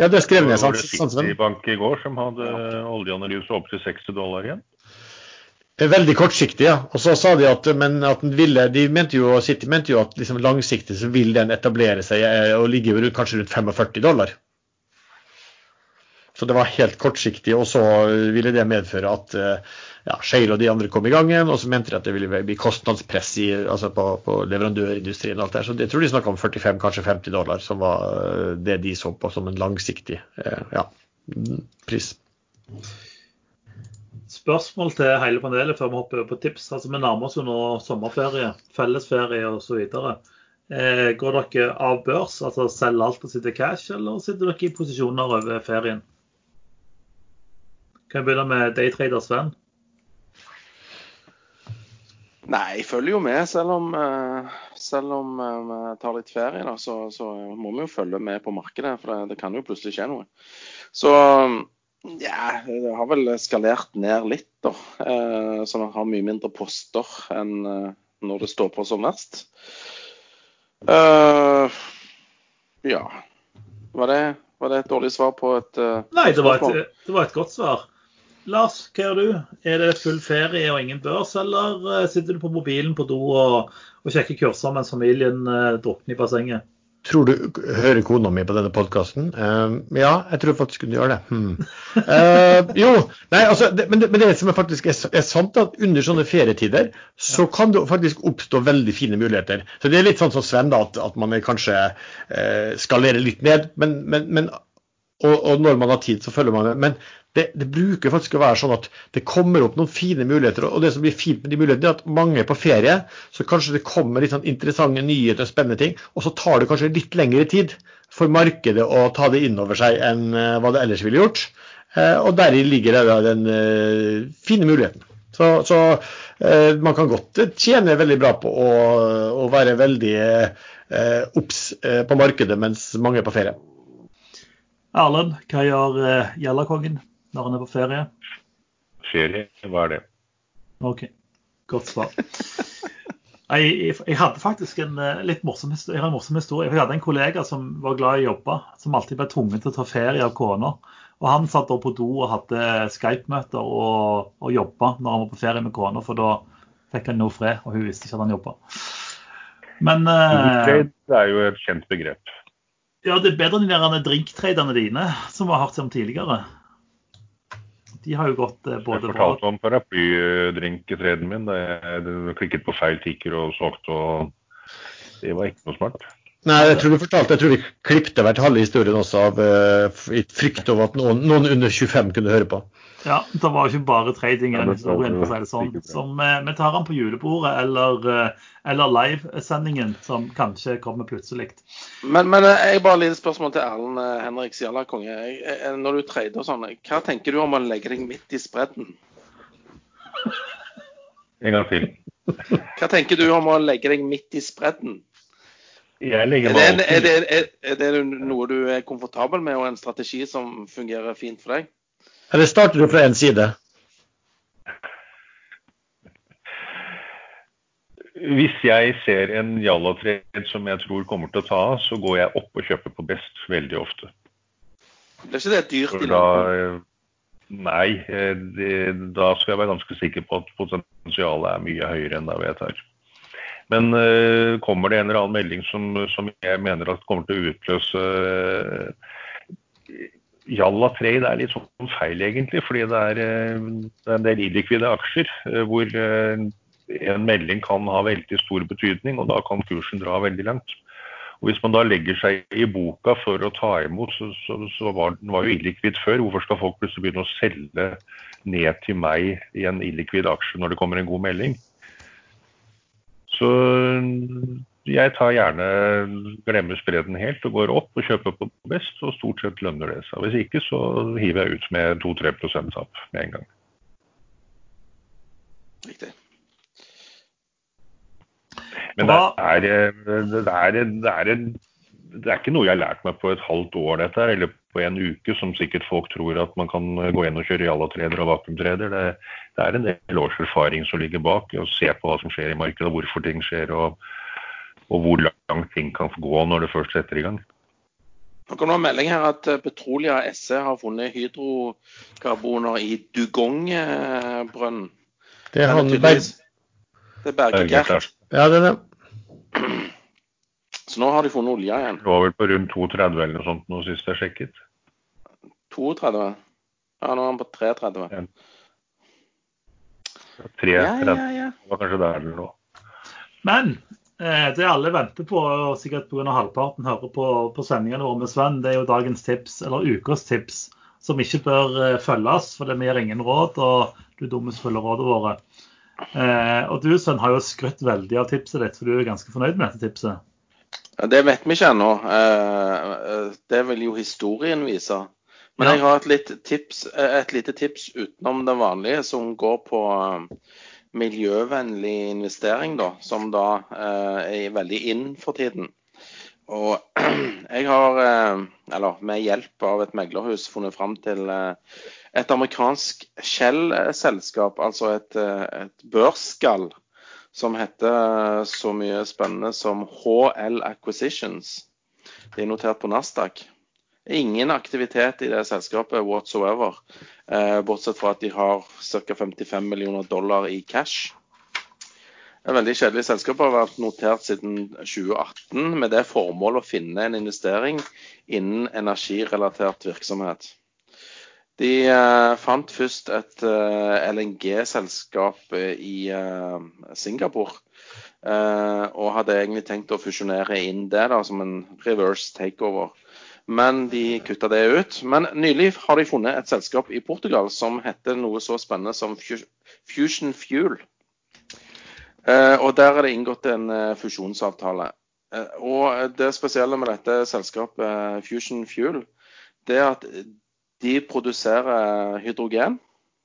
[SPEAKER 4] Ja, det skrevet ned,
[SPEAKER 3] Det
[SPEAKER 4] sant?
[SPEAKER 3] var en
[SPEAKER 4] sant
[SPEAKER 3] Citibank i går som hadde oljeanalyse opp til 60 dollar igjen.
[SPEAKER 4] Det er Veldig kortsiktig, ja. Og så sa de at, at ville, de mente jo, City mente jo at liksom langsiktig så vil den etablere seg eh, og ligge rundt, kanskje rundt 45 dollar. Så det var helt kortsiktig, og så ville det medføre at eh, ja, Shale og de andre kom i gang igjen, og så mente de at det ville bli kostnadspress i, altså på, på leverandørindustrien og alt der. Så jeg tror de snakka om 45, kanskje 50 dollar, som var eh, det de så på som en langsiktig eh, ja, pris.
[SPEAKER 1] Spørsmål til hele panelet før vi hopper over på tips. Altså, Vi nærmer oss jo nå sommerferie, fellesferie osv. Eh, går dere av børs, altså selger alt og sitter cash, eller sitter dere i posisjoner over ferien? Kan jeg begynne med daytrader Sven?
[SPEAKER 2] Nei, jeg følger jo med. Selv om, eh, selv om eh, vi tar litt ferie, da, så, så må vi jo følge med på markedet. For det, det kan jo plutselig skje noe. Så ja, det har vel skalert ned litt, da. Eh, så man har mye mindre poster enn eh, når det står på som verst. Eh, ja. Var det, var det et dårlig svar på et
[SPEAKER 1] Nei, det var, et, det var et godt svar. Lars, hva gjør du? Er det full ferie og ingen børs, eller sitter du på mobilen på do og, og sjekker kurser mens familien drukner i bassenget?
[SPEAKER 4] Tror du hører kona mi på denne podkasten? ja, jeg tror faktisk hun gjør det. Hmm. Uh, jo, nei, altså, det, men, det, men det som er faktisk er, er sant, at under sånne ferietider så kan det faktisk oppstå veldig fine muligheter. Så Det er litt sånn som Sven, da, at, at man kanskje uh, skalerer litt ned. Men, men, men og, og når man har tid, så følger man med. Men det, det bruker faktisk å være sånn at det kommer opp noen fine muligheter. Og det som blir fint med de mulighetene, er at mange er på ferie, så kanskje det kommer litt sånn interessante nyheter og spennende ting. Og så tar det kanskje litt lengre tid for markedet å ta det inn over seg enn eh, hva det ellers ville gjort. Eh, og deri ligger det den eh, fine muligheten. Så, så man kan godt tjene veldig bra på å, å være veldig obs på markedet mens mange er på ferie.
[SPEAKER 1] Erlend, hva gjør eh, Gjellakongen når han er på ferie?
[SPEAKER 3] ferie. Hva er det?
[SPEAKER 1] OK. Godt svar. Jeg, jeg, jeg hadde faktisk en eh, litt morsom, histo- jeg morsom historie. Jeg hadde en kollega som var glad i å jobbe, som alltid ble tvunget til å ta ferie av kona. Og han satt da på do og hadde Skype-møter og, og jobba når han var på ferie med kona, for da fikk han noe fred, og hun visste ikke at han jobba. Men uh,
[SPEAKER 3] Det er jo et kjent begrep.
[SPEAKER 1] Ja, det er bedre enn de der drinktraderne dine, som vi har hørt om tidligere. De har jo gått eh,
[SPEAKER 3] Jeg
[SPEAKER 1] både bra
[SPEAKER 3] fortalte om paraplydrinktreden min jeg klikket på feil tikker og solgte, og det var ikke noe smart.
[SPEAKER 4] Nei, jeg tror du fortalte, jeg tror vi klippte hvert halve historien også av uh, i frykt over at noen, noen under 25 kunne høre på.
[SPEAKER 1] Ja, det var jo ikke bare trading den historien, for å si det sånn.
[SPEAKER 3] Så vi,
[SPEAKER 1] Som eh, vi tar den på julebordet eller, eh, eller livesendingen, som kanskje kommer plutselig.
[SPEAKER 2] Men, men jeg bare litt spørsmål til Erlend Henrik Sjala, konge. Jeg- jeg- Når du trader og sånn, hva tenker du om å legge deg midt i spredden?
[SPEAKER 3] En gang til.
[SPEAKER 2] Hva tenker du om å legge deg midt i spredden?
[SPEAKER 3] Jeg
[SPEAKER 2] Er
[SPEAKER 3] legger
[SPEAKER 2] det,
[SPEAKER 3] meg
[SPEAKER 2] en, er, det, er, er det noe du er komfortabel med, og en strategi som fungerer fint for deg?
[SPEAKER 4] Eller starter du fra én side?
[SPEAKER 3] Hvis jeg ser en jallatred som jeg tror kommer til å ta av, så går jeg opp og kjøper på best veldig ofte.
[SPEAKER 2] Blir ikke det dyrt i lengden?
[SPEAKER 3] Nei, eh, det, da skal jeg være ganske sikker på at potensialet er mye høyere enn det jeg tar. Men eh, kommer det en eller annen melding som, som jeg mener at kommer til å utløse uh, Jalla trade er litt sånn feil, egentlig. Fordi det er, eh, det er en del illikvide aksjer eh, hvor eh, en melding kan ha veldig stor betydning, og da kan kursen dra veldig langt. Og Hvis man da legger seg i boka for å ta imot, så, så, så var den var jo illikvid før. Hvorfor skal folk plutselig begynne å selge ned til meg i en illikvid aksje når det kommer en god melding? Så jeg tar gjerne glemmer spreden helt og går opp og kjøper på best, og stort sett lønner det seg. Hvis ikke så hiver jeg ut med 2-3 tap med en gang.
[SPEAKER 2] Riktig.
[SPEAKER 3] Men det er, det, er, det, er en, det er ikke noe jeg har lært meg på et halvt år, dette her, eller på en uke, som sikkert folk tror at man kan gå inn og kjøre jallatreder og vakuumtreder. Det, det er en del års erfaring som ligger bak, å se på hva som skjer i markedet, hvorfor ting skjer, og, og hvor langt ting kan gå når det først setter i gang.
[SPEAKER 2] Nå kan du ha melding her at eh, Petrolia SE har funnet hydrokarboner i Dugong-brønnen.
[SPEAKER 4] Det er han Berg...
[SPEAKER 2] Det er Bergegert.
[SPEAKER 4] Ja, det er det.
[SPEAKER 2] Så nå har de funnet olja igjen.
[SPEAKER 3] Det var vel på rundt 2,30 eller noe sånt nå sist jeg sjekket.
[SPEAKER 2] 32. Ja, nå er han på 33.
[SPEAKER 3] 3,30
[SPEAKER 2] Ja, ja, ja.
[SPEAKER 3] var kanskje der eller noe.
[SPEAKER 1] Men eh, det alle venter på, og sikkert pga. halvparten hører på, på sendingene våre med Sven, det er jo dagens tips, eller ukas tips, som ikke bør eh, følges, for det vi gir ingen råd, og du dummes følger rådene våre. Eh, og du Sven har jo skrytt veldig av tipset ditt, for du er ganske fornøyd med dette tipset.
[SPEAKER 2] Det vet vi ikke ennå. Eh, eh, Det vil jo historien vise. Men jeg har et, tips, eh, et lite tips utenom det vanlige, som går på miljøvennlig investering, da, som da er veldig inn for tiden. Og <clears throat> jeg har, eller med hjelp av et meglerhus, funnet fram til et amerikansk Shell-selskap, altså et, et børsskall, som heter så mye spennende som HL Acquisitions. De er notert på Nasdaq. Ingen aktivitet i det selskapet whatsoever, eh, bortsett fra at de har ca. 55 millioner dollar i cash. Et veldig kjedelig selskap har vært notert siden 2018 med det formål å finne en investering innen energirelatert virksomhet. De eh, fant først et eh, LNG-selskap i eh, Singapore. eh, og hadde egentlig tenkt å fusjonere inn det da, som en reverse takeover. Men de kutta det ut. Men nylig har de funnet et selskap i Portugal som heter noe så spennende som Fusion Fuel. Og der er det inngått en fusjonsavtale. Og det spesielle med dette selskapet, Fusion Fuel, det er at de produserer hydrogen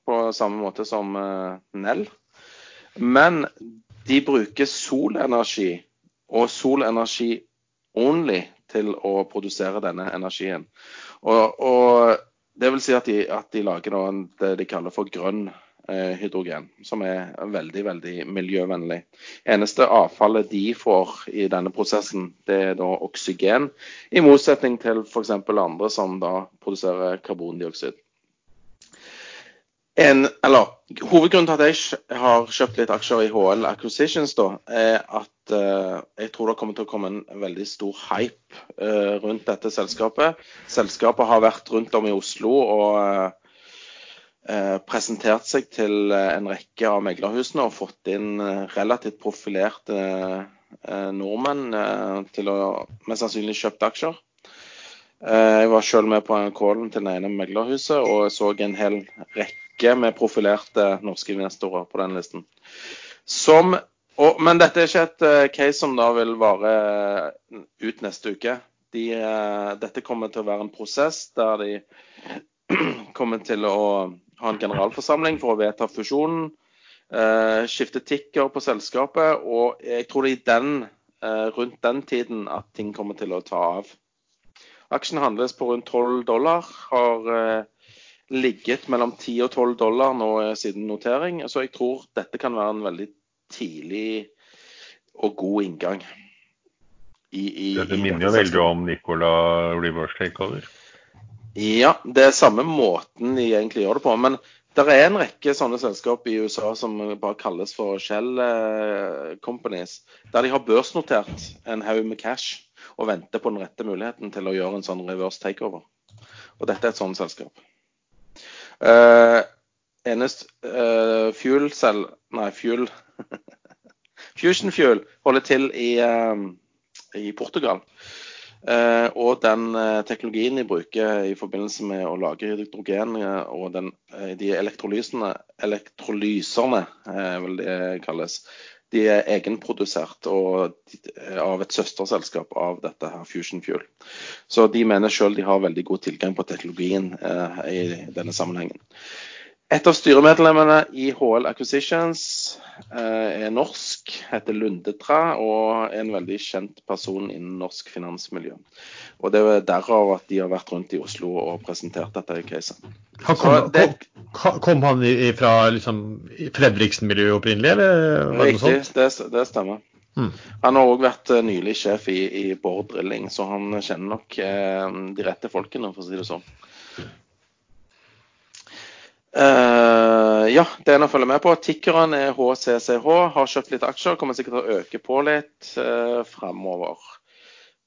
[SPEAKER 2] på samme måte som eh, Nell. Men de bruker solenergi og solenergi only til å produsere denne energien. Og, og det vil si at de, at de lager noe, de kaller for grønn eh, hydrogen, som er veldig, veldig miljøvennlig. Eneste avfallet de får i denne prosessen, det er da oksygen, i motsetning til f.eks. andre som da produserer karbondioksid. En, eller, hovedgrunnen til at jeg har kjøpt litt aksjer i HL Acquisitions, da, er at eh, jeg tror det kommer til å komme en veldig stor hype eh, rundt dette selskapet. Selskapet har vært rundt om i Oslo og uh, presentert seg til en rekke av meglerhusene og fått inn relativt profilerte nordmenn til å mest sannsynlig kjøpt aksjer. Jeg var selv med på callen til det ene meglerhuset og så en hel rekke med profilerte norske investorer på den listen. Som, og, men dette er ikke et case som da vil vare eh, ut neste uke. De, dette kommer til å være en prosess der de <clears throat> kommer til å ha en generalforsamling for å vedta fusjonen. Eh, skifte ticker på selskapet. Og jeg tror det er den, rundt den tiden at ting kommer til å ta av. Aksjen handles på rundt 12 dollar. Har ligget mellom 10 og 12 dollar nå siden notering. Så jeg tror dette kan være en veldig tidlig og god inngang.
[SPEAKER 3] I, i, dette minner jo veldig om Nicola reverse takeover.
[SPEAKER 2] Ja, det er samme måten de egentlig gjør det på. Men det er en rekke sånne selskap i USA som bare kalles for Shell eh, Companies, der de har børsnotert en haug med cash og venter på den rette muligheten til å gjøre en sånn reverse takeover. Og dette er et sånt selskap. Uh, Enest uh, fuel cell Nei, fuel <laughs> Fusion Fuel holder til i, uh, i Portugal. Uh, og den uh, teknologien de bruker i forbindelse med å lage hydrogen uh, og den, de elektrolysene, elektrolyserne, vil det kalles, de er egenprodusert av et søsterselskap av dette her Fusion Fuel. Så de mener sjøl de har veldig god tilgang på teknologien eh, i denne sammenhengen. Et av styremedlemmene i HL Acquisitions eh, er norsk, heter Lundetra og er en veldig kjent person innen norsk finansmiljø. Og Det er derav at de har vært rundt i Oslo og presentert dette caset.
[SPEAKER 4] krisen. kom, kom, kom, han fra liksom, Fredriksen-miljøet opprinnelig, eller
[SPEAKER 2] var det? Det, det stemmer. Mm. Han har òg vært uh, nylig sjef i, i Bård Drilling, så han kjenner nok eh, de rette folkene, for å si det sånn. Uh, ja, det er en å følge med på. Tikkeren er HCCH. Har kjøpt litt aksjer. Kommer sikkert til å øke på litt uh, fremover.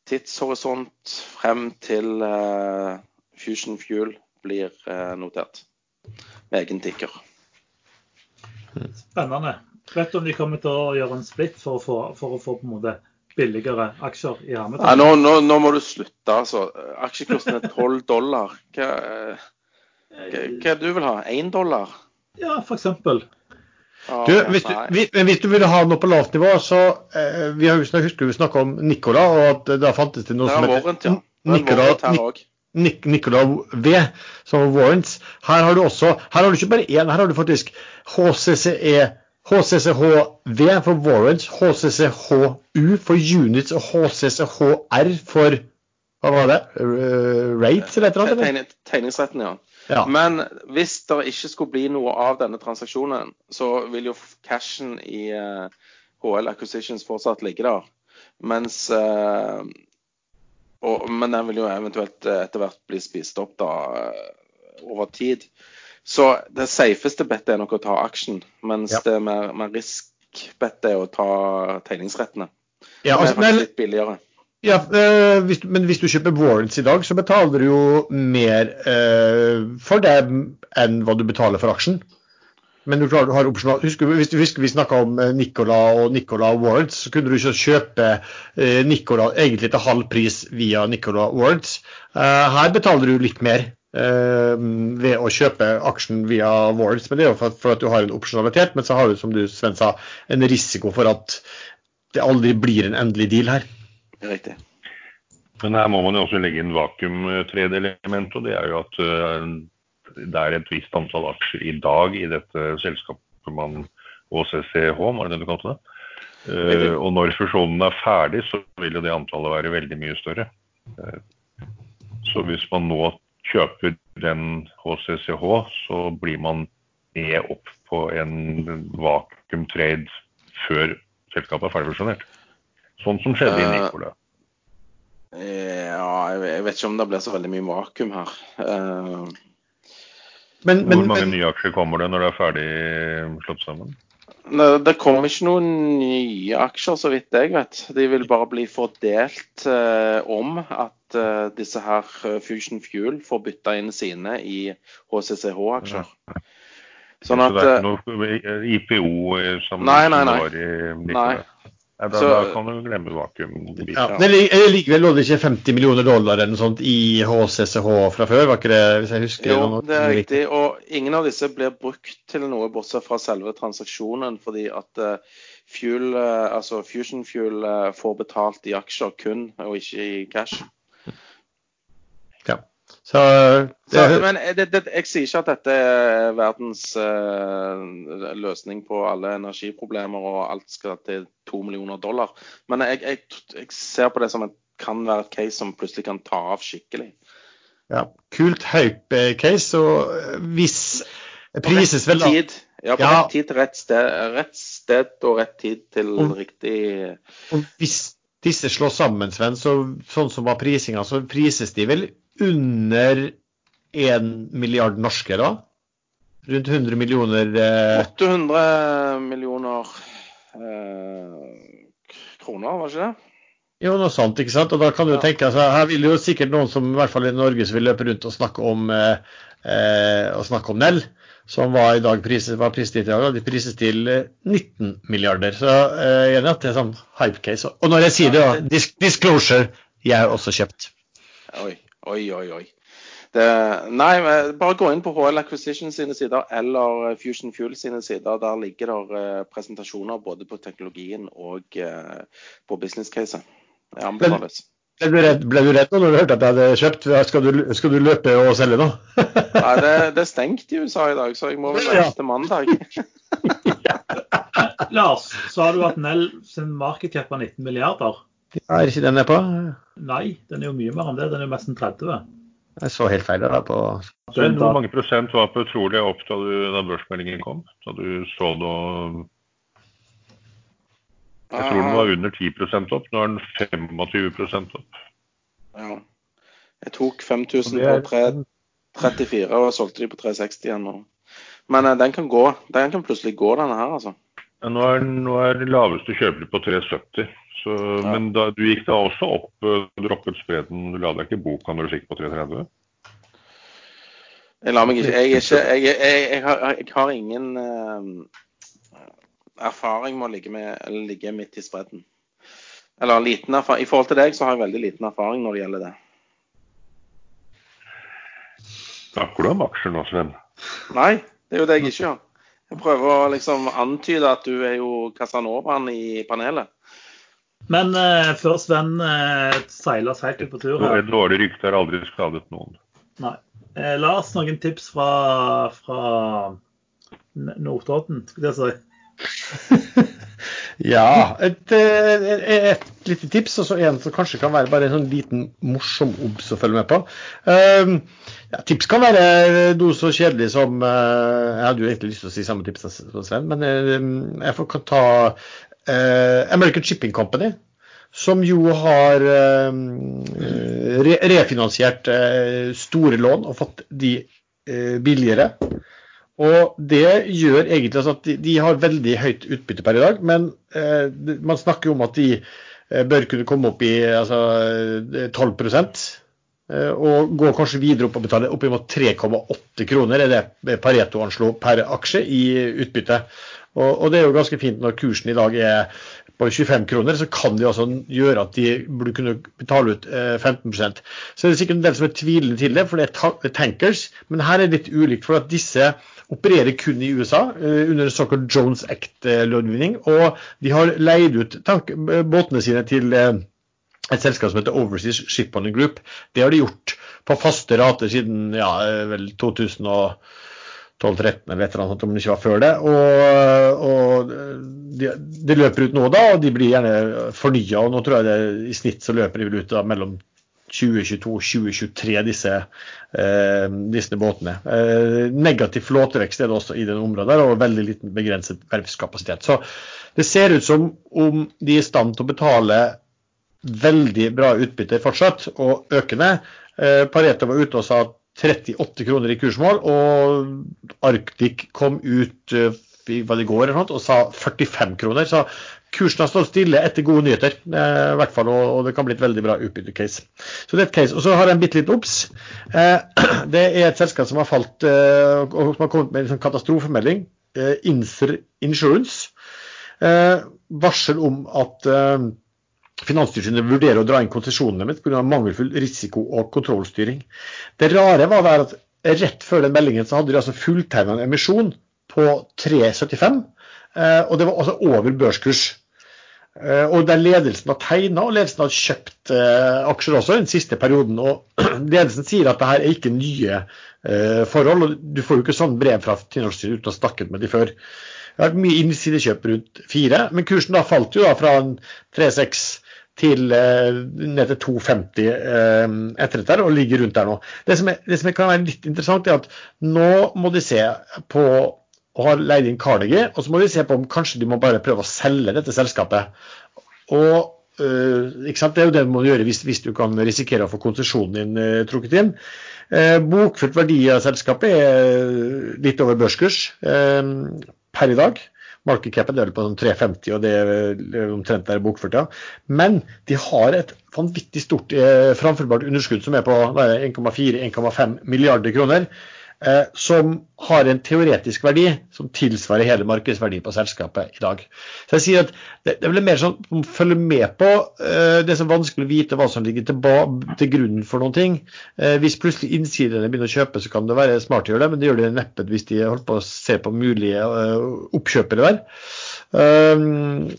[SPEAKER 2] Tidshorisont frem til uh, Fusion Fuel blir notert med egen tikker.
[SPEAKER 1] Spennende. Vet du om de kommer til å gjøre en splitt for å få, for å få på en måte billigere aksjer i hermetegn?
[SPEAKER 2] Ja, nå, nå, nå, må du slutte, altså. Aksjekursen er 12 dollar. Hva, hva, hva du vil ha? Én dollar?
[SPEAKER 1] Ja, f.eks.
[SPEAKER 4] Du, hvis, du, hvis du ville ha noe på lavt nivå, så eh, vi har, husker vi snakka om Nicola, og at da fantes det noe
[SPEAKER 2] som heter Nicola,
[SPEAKER 4] Nicola V, som warrants. Her har du også Her har du ikke bare én, her har du faktisk HCCE HCCHV for warrants, HCCHU for units og HCCHR for hva var det? Rates eller et eller
[SPEAKER 2] annet? Tegningsretten, ja. Ja. Men hvis det ikke skulle bli noe av denne transaksjonen, så vil jo cashen i HL Acquisitions fortsatt ligge der. Mens uh, og, men den vil jo eventuelt eh, etter hvert bli spist opp da eh, over tid. Så det safeste bettet er nok å ta aksjen, mens ja. det mer, mer risk-bettet er å ta tegningsrettene. Ja, altså, det er faktisk litt billigere.
[SPEAKER 4] Ja, øh, hvis, men hvis du kjøper warrants i dag, så betaler du jo mer eh, for det enn hva du betaler for aksjen. Men du, klarer, du har opsjonal, husker, hvis hvis vi snakka om eh, Nicola og Nicola Awards, så kunne du ikke kjøpe eh, Nicola egentlig til halv pris via Nicola Awards. Eh, her betaler du litt mer eh, ved å kjøpe aksjen via Awards, men det er jo for, for, at du har en opsjonalitet. Men så har du, som du Sven sa, en risiko for at det aldri blir en endelig deal her.
[SPEAKER 2] Riktig.
[SPEAKER 3] Men her må man jo også legge inn vakuum-3D-element, og det er jo at uh, det er et visst antall aksjer i dag i dette selskapet man OCCH, var det det du kalte det? Uh, og når fusjonen er ferdig, så vil jo det antallet være veldig mye større. Uh, så hvis man nå kjøper den HCCH, så blir man ned opp på en vakuumtrade før selskapet er ferdigfusjonert. Sånn som skjedde i
[SPEAKER 2] Nicolø.
[SPEAKER 3] Nikola.
[SPEAKER 2] Ja, jeg vet ikke om det blir så veldig mye vakuum her. Eh,
[SPEAKER 4] Men,
[SPEAKER 3] Hvor mange
[SPEAKER 4] men
[SPEAKER 3] nye aksjer kommer det når det er ferdig slått sammen?
[SPEAKER 2] Det, det kommer ikke noen nye aksjer, så vidt jeg vet. De vil bare bli fordelt eh, om at eh, disse her eh, Fusion Fuel får bytta inn sine i HCCH-aksjer. Sånn
[SPEAKER 3] så det er
[SPEAKER 2] eh,
[SPEAKER 3] ikke noe IPO eh, som,
[SPEAKER 2] Nei, nei, nei.
[SPEAKER 3] var i Nikola? Da,
[SPEAKER 2] Så-
[SPEAKER 3] da kan du glemme vakuumbiten.
[SPEAKER 4] ja, det lig- det ligger vel lå det ikke 50 millioner dollar eller noe sånt i HCCH fra før, var ikke det? Hvis jeg husker
[SPEAKER 2] Jo,
[SPEAKER 4] noe-
[SPEAKER 2] det er riktig. Og ingen av disse blir brukt til noe bortsett fra selve transaksjonen, fordi at eh, fuel, eh, altså Fusion Fuel eh, får betalt i aksjer kun, og ikke i cash.
[SPEAKER 4] Så, det,
[SPEAKER 2] Så, men det, det, jeg sier ikke at dette er verdens uh, løsning på alle energiproblemer og alt skal til to millioner dollar. Men jeg, jeg, jeg ser på det som et, kan være et case som plutselig kan ta av skikkelig.
[SPEAKER 4] ja, kult hype-case. Og eh, hvis prises vel da
[SPEAKER 2] Tid. Ja, på
[SPEAKER 4] Ja.
[SPEAKER 2] rett tid til rett sted, rett sted og rett tid til
[SPEAKER 4] Og-
[SPEAKER 2] riktig
[SPEAKER 4] Og hvis disse slås sammen, Sven, så, sånn som var prisinga, så prises de vel under 1 milliard norske, da? Rundt 100 millioner eh,
[SPEAKER 2] 800 millioner eh, kroner, var ikke det?
[SPEAKER 4] Jo, noe sånt, ikke sant? Og da kan du
[SPEAKER 2] Ja.
[SPEAKER 4] tenke, altså, Her vil jo sikkert noen som i hvert fall i Norge som vil løpe rundt og snakke om eh, eh, og snakke om Nell, som var i dag priset, var priset i dag, de prises til eh, 19 milliarder. Så eh, enig at det er sånn hype case. Og når jeg sier det, da, disclosure, jeg har også kjøpt.
[SPEAKER 2] Oi, oi, oi. oi. Det, nei, bare gå inn på HL Acquisition sine sider eller Fusion Fuel sine sider. Der ligger det eh, presentasjoner både på teknologien og eh, på business case. Det anbefales.
[SPEAKER 4] Ble du redd, ble du redd nå når du hørte at jeg hadde kjøpt? Skal du, skal du løpe og selge nå? <laughs>
[SPEAKER 2] Nei, det, det er stengt i USA i dag, så jeg må vel
[SPEAKER 4] Ja.
[SPEAKER 2] vente til mandag. <laughs>
[SPEAKER 1] Lars, sa du at Nell sin markedscap cap var 19 milliarder?
[SPEAKER 4] Er ikke den nedpå? på?
[SPEAKER 1] Nei, den er jo mye mer enn det. Den er jo nesten 30.
[SPEAKER 4] Jeg så helt feil der på
[SPEAKER 3] Men hvor mange prosent var Petrolia opp da, du, da børsmeldingen kom? Da du så det og Jeg tror den var under 10 opp. Nå er den 25 opp.
[SPEAKER 2] Ja. Jeg tok 5000
[SPEAKER 3] Og det er-
[SPEAKER 2] på 34 og solgte de på 360 igjen nå. Men eh, den kan gå. Den kan plutselig gå, denne her, altså.
[SPEAKER 3] Ja, nå, er, nå er laveste kjøper på 370. Så, Men da, du gikk da også opp, eh, droppet spreden. Du la deg ikke i boka når du fikk på 330?
[SPEAKER 2] Jeg lar meg ikke Jeg, er ikke, jeg, jeg, jeg, har, jeg har ingen uh, erfaring med å ligge, med, eller ligge midt i spredden. Eller liten erfaring. I forhold til deg så har jeg veldig liten erfaring når det gjelder det.
[SPEAKER 3] Snakker du om aksjer nå, Sven?
[SPEAKER 2] Nei, det er jo det jeg ikke gjør. Jeg prøver å liksom antyde at du er jo Casanovaen i panelet.
[SPEAKER 1] Men uh, før Sven uh, seiler seg helt ut på tur her
[SPEAKER 3] Et dårlig rykte har aldri skadet noen.
[SPEAKER 1] Nei. Eh, Lars, noen tips fra, fra Notodden, skulle jeg si. <laughs>
[SPEAKER 4] Ja, et, eh, et, et lite tips, og så en som kanskje kan være bare en sånn liten morsom obs å følge med på. Um, ja, tips kan være noe så kjedelig som uh, Jeg hadde jo egentlig lyst til å si samme tips som Sven, men uh, jeg får kan ta eh, American Shipping Company. Som jo har eh, re refinansiert eh, store lån og fått de eh, billigere. Og det gjør egentlig altså at de, de har veldig høyt utbytte per i dag, men eh, man snakker jo om at de eh, bør kunne komme opp i altså, eh, 12 eh, og gå kanskje videre opp og betale oppimot 3,8 kroner, er det Pareto anslo per aksje i utbytte. Og, og det er jo ganske fint når kursen i dag er på 25 kroner, så kan det altså gjøre at de burde kunne betale ut eh, 15% Så er det sikkert en del som er tvilende til det, for det er er tankers. Men her er det litt ulikt, for at disse opererer kun i USA eh, under en såkalt Jones Act-lovgivning. Og de har leid ut båtene sine til eh, et selskap som heter Overseas Shipowning Group. Det har de gjort på faste rater siden ja, eh, vel 2012-13 eller et eller annet, om det ikke var før det. Og, og det de løper ut nå da, og de blir gjerne fornya. Og nå tror jeg det i snitt så løper de vel ut da mellom 2022-2023, disse, eh, disse båtene. Eh, negativ flåtevekst er det også i det området, og veldig liten begrenset verftskapasitet. Så det ser ut som om de er i stand til å betale veldig bra utbytte fortsatt, og økende. Eh, Pareto var ute og sa 38 kroner i kursmål, og Arctic kom ut eh, hva det går, og sa 45 kroner. Så kursen har stått stille etter gode nyheter, eh, i hvert fall, og det kan bli et veldig bra utbytte-case. Så det er et case. Og så har jeg en bitte liten obs. <clears throat> Det er et selskap som har falt, og som har kommet med en sånn katastrofemelding. Inser Insurance. Varsel om at Finanstilsynet vurderer å dra inn konsesjonene mitt pga. mangelfull risiko- og kontrollstyring. Det rare var at rett før den meldingen så hadde de altså fulltegna en emisjon på 3,75, eh, og det var altså over børskurs. Eh, og der ledelsen har tegna, og ledelsen har kjøpt eh, aksjer også den siste perioden. og <clears throat> Ledelsen sier at dette er ikke nye forhold. og Du får jo ikke sånn brev fra Finanstilsynet uten å ha snakket med de før. Det har vært mye innsidekjøp rundt fire, men kursen da falt jo da fra 3,6 til eh, ned til 2,50 eh, etter dette, og ligger rundt der nå. Det som, er, det som, kan være litt interessant, er at nå må de se på og har leid inn Carnegie, og så må de se på om kanskje de må bare prøve å selge dette selskapet. Og Uh, Det er jo det du må gjøre hvis, hvis, du kan risikere å få konsesjonen din uh, trukket inn. Uh, bokført verdi av selskapet er litt over børskurs per i dag. Markedcapen er på sånn 350, og det er omtrent der bokført, ja. Men de har et vanvittig stort eh, framførbart underskudd som er på 1,4-1,5 milliarder kroner. Eh, som har en teoretisk verdi som tilsvarer hele markedsverdien på selskapet i dag. Så jeg sier at Det, det blir mer sånn å følge med på eh, det som er vanskelig å vite hva som ligger til, til grunnen for noen ting. Eh, hvis plutselig innsiderne begynner å kjøpe, så kan det være smart å gjøre det, men det gjør de neppe hvis de holder på å se på mulige eh, oppkjøpere der. Um,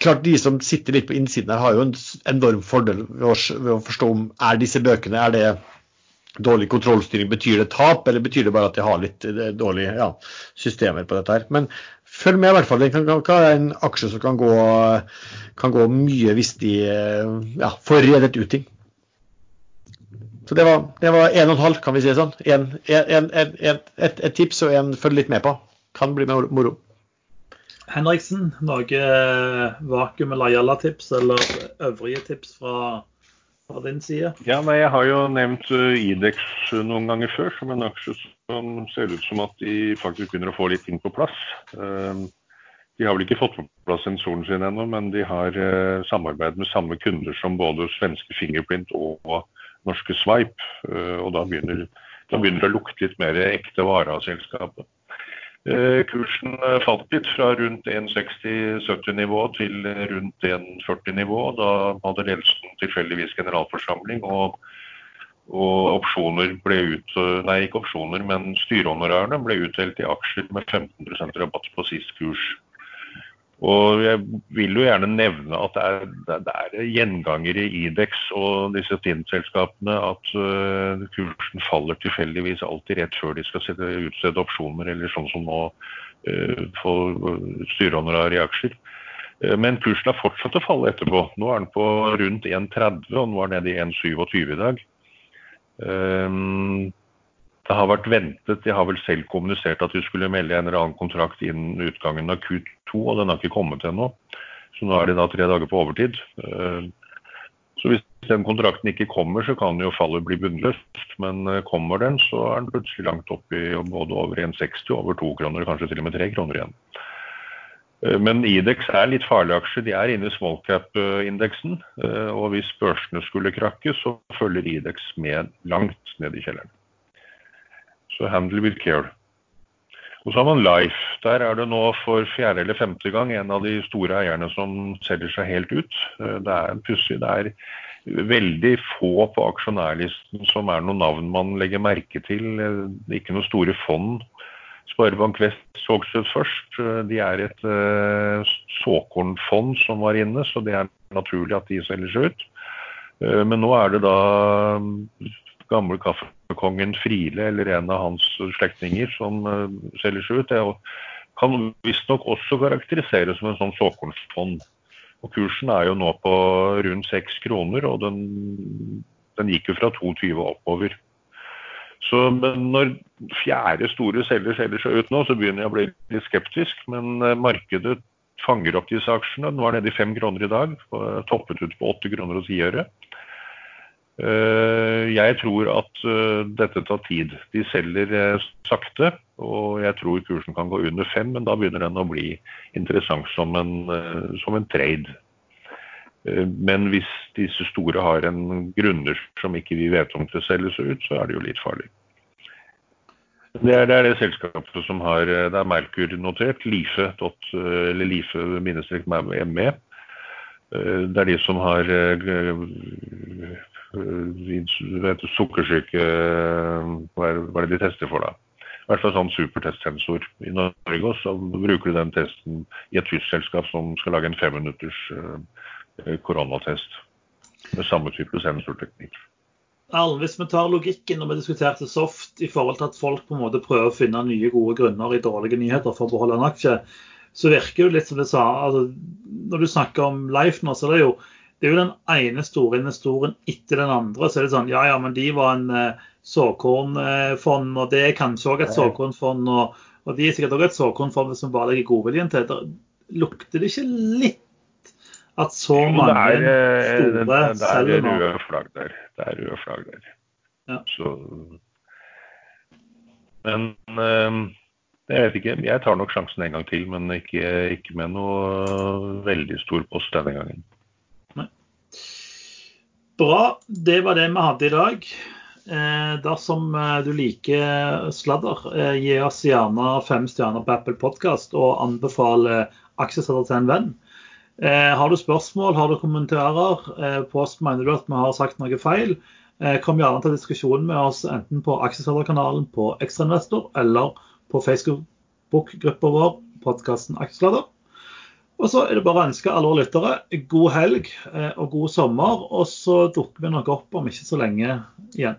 [SPEAKER 4] klart De som sitter litt på innsiden her, har jo en enorm fordel ved å forstå om er disse bøkene er det dårlig kontrollstyring, betyr det tap, eller betyr det bare at de har litt eh, dårlige ja, systemer på dette her. Men følg med, i hvert fall. Det kan, kan en aksje som kan gå, kan gå mye hvis de eh, ja, får redet ut ting. Så det var, det var en og en halv, kan vi si det sånn. En, en, en, et, et, tips og en følg litt med på. Kan bli moro.
[SPEAKER 1] Henriksen, noe vakuum- eller Jalla-tips eller øvrige tips fra fra din side?
[SPEAKER 3] Ja, Jeg har jo nevnt uh, Idex noen ganger før som en aksje som ser ut som at de faktisk begynner å få litt ting på plass. Uh, de har vel ikke fått på plass sensoren sin ennå, men de har uh, samarbeid med samme kunder som både svenske Fingerprint og, norske Swipe. Og da begynner, da begynner, det å lukte litt mer ekte vare av selskapet. Eh, kursen eh, falt litt fra rundt 1,60-70-nivå til rundt 1,40-nivå. Da hadde ledelsen tilfeldigvis generalforsamling, og, og, opsjoner ble ut, nei, ikke opsjoner, men styrehonorarene ble utdelt i aksjer med 15% rabatt på sist kurs. Og jeg vil jo gjerne nevne at det er, det er gjengangere i Idex og disse TIN-selskapene at uh, kursen faller tilfeldigvis alltid rett før de skal sette, utstede opsjoner, eller sånn som nå uh, få styrehonorar i aksjer. Men kursen har fortsatt å falle etterpå. Nå er den på rundt 1,30, og den nede i 1,27 i dag. Um, det har vært ventet. De har vel selv kommunisert at de skulle melde en eller annen kontrakt innen utgangen av Q2, og den har ikke kommet ennå. Så nå er de da tre dager på overtid. Eh, så hvis den kontrakten ikke kommer, så kan jo fallet bli bunnløst. Men eh, kommer den, så er den plutselig langt opp i både over 1,60 og over 2 kroner, kanskje til og med 3 kroner igjen. Eh, men Idex er litt farlig aksje. De er inne i small cap-indeksen. Og hvis børsene skulle krakke, så følger Idex med langt ned i kjelleren. Så handle with care. Og så har man Life. Der er det nå for fjerde eller femte gang en av de store eierne som selger seg helt ut. Eh, det er pussig. Det er veldig få på aksjonærlisten som er noen navn man legger merke til. Eh, ikke noen store fond. Sparebank Vest Sogsøt først. Eh, de er et såkornfond som var inne, så det er naturlig at de selger seg ut. Men nå er det da gamle kaffekongen Friele eller en av hans slektninger som uh, selger seg ut. Det kan visstnok også karakteriseres som en sånn såkornfond. Og Kursen er jo nå på rundt seks kroner, og den Den gikk jo fra 2,20 oppover. Så når fjerde store selger selger seg ut nå, så begynner jeg å bli litt skeptisk. Men eh, markedet fanger opp disse aksjene. Den var nede i fem kroner i dag. Toppet ut på åtte kroner og ti øre. Eh, jeg tror at eh, dette tar tid. De selger sakte, og jeg tror kursen kan gå under fem, men da begynner den å bli interessant som en, som en trade. Men hvis disse store har en grunner som ikke vi vet om til å selges ut, så er det jo litt farlig. Det er, det er, det selskapet som har Det er Merkur notert, Life-ME. Det er de som har vet, sukkersyke hva er, det de tester for, da? I hvert fall sånn supertestsensor i Norge. Og så bruker du den testen i et tysk selskap som skal lage en femminutters koronatest med samme type sensorteknikk.
[SPEAKER 1] Erlend, hvis vi tar logikken når vi diskuterte Soft i forhold til at folk på en måte prøver å finne nye, gode grunner i dårlige nyheter for å beholde en aksje, så virker det litt som det sa altså, Når du snakker om Life nå, så er det jo det er jo den ene store investoren etter den andre. Så er det sånn ja ja, men de var en uh, såkornfond, og det er kanskje òg et såkornfond. Og, og, de er sikkert òg et såkornfond som bare legger godviljen til. Der, lukter det ikke litt at så mange
[SPEAKER 3] det er, store selger nå? Det er røde flagg der det er røde flagg der. Ja. Så, men øh, jeg vet ikke. Jeg tar nok sjansen en gang til, men ikke, ikke med noe veldig stor post denne gangen.
[SPEAKER 1] Bra. Det var det vi hadde i dag. Eh, dersom eh, du liker sladder, eh, gi oss gjerne fem stjerner på Apple Podkast og anbefale aksjesladder til en venn. Eh, har du spørsmål, har du kommentarer, eh, post mener du at vi har sagt noe feil, eh, kom gjerne til diskusjon med oss enten på Aksjesladderkanalen på Ekstrainvestor eller på Facebook-gruppa vår, podkasten Aksjesladder. Og så er det bare å ønske alle våre lyttere god helg eh, og god sommer. Og så dukker vi nok opp om ikke så lenge igjen.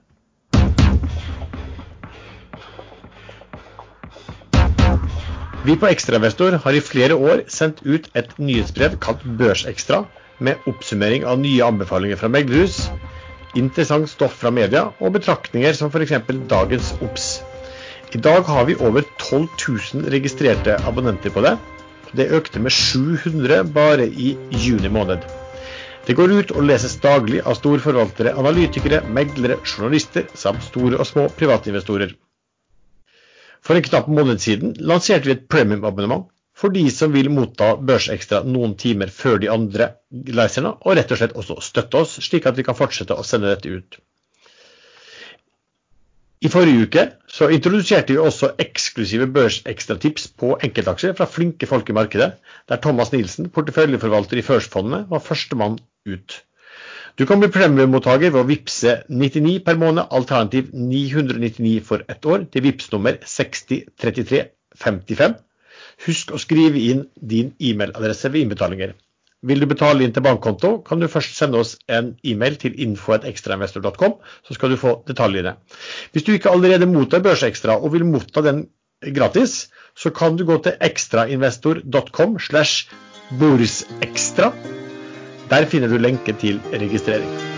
[SPEAKER 4] Vi på Ekstrainvestor har i flere år sendt ut et nyhetsbrev kalt Børsekstra, med oppsummering av nye anbefalinger fra meglerhus, interessant stoff fra media og betraktninger som f.eks. dagens OBS. I dag har vi over 12 000 registrerte abonnenter på det. Det økte med 700 bare i juni måned. Det går ut og leses daglig av storforvaltere, analytikere, meglere, journalister samt store og små privatinvestorer. For en knapp måned siden lanserte vi et premium-abonnement for de som vil motta Børsekstra noen timer før de andre leserne, og rett og slett også støtte oss, slik at vi kan fortsette å sende dette ut. I forrige uke så introduserte vi også eksklusive børsekstratips på enkeltaksjer fra flinke folk i markedet, der Thomas Nielsen, porteføljeforvalter i Førstfondet, var førstemann ut. Du kan bli premiemottaker ved å vippse 99 per måned, alternativ 999 for ett år, til vips nummer 603355. Husk å skrive inn din e-mailadresse ved innbetalinger. Vil du betale inn til bankkonto, kan du først sende oss en e-mail til info.ekstrainvestor.com, så skal du få detaljene. Hvis du ikke allerede mottar Børsekstra og vil motta den gratis, så kan du gå til ekstrainvestor.com slash borsekstra der finner du lenke til registrering.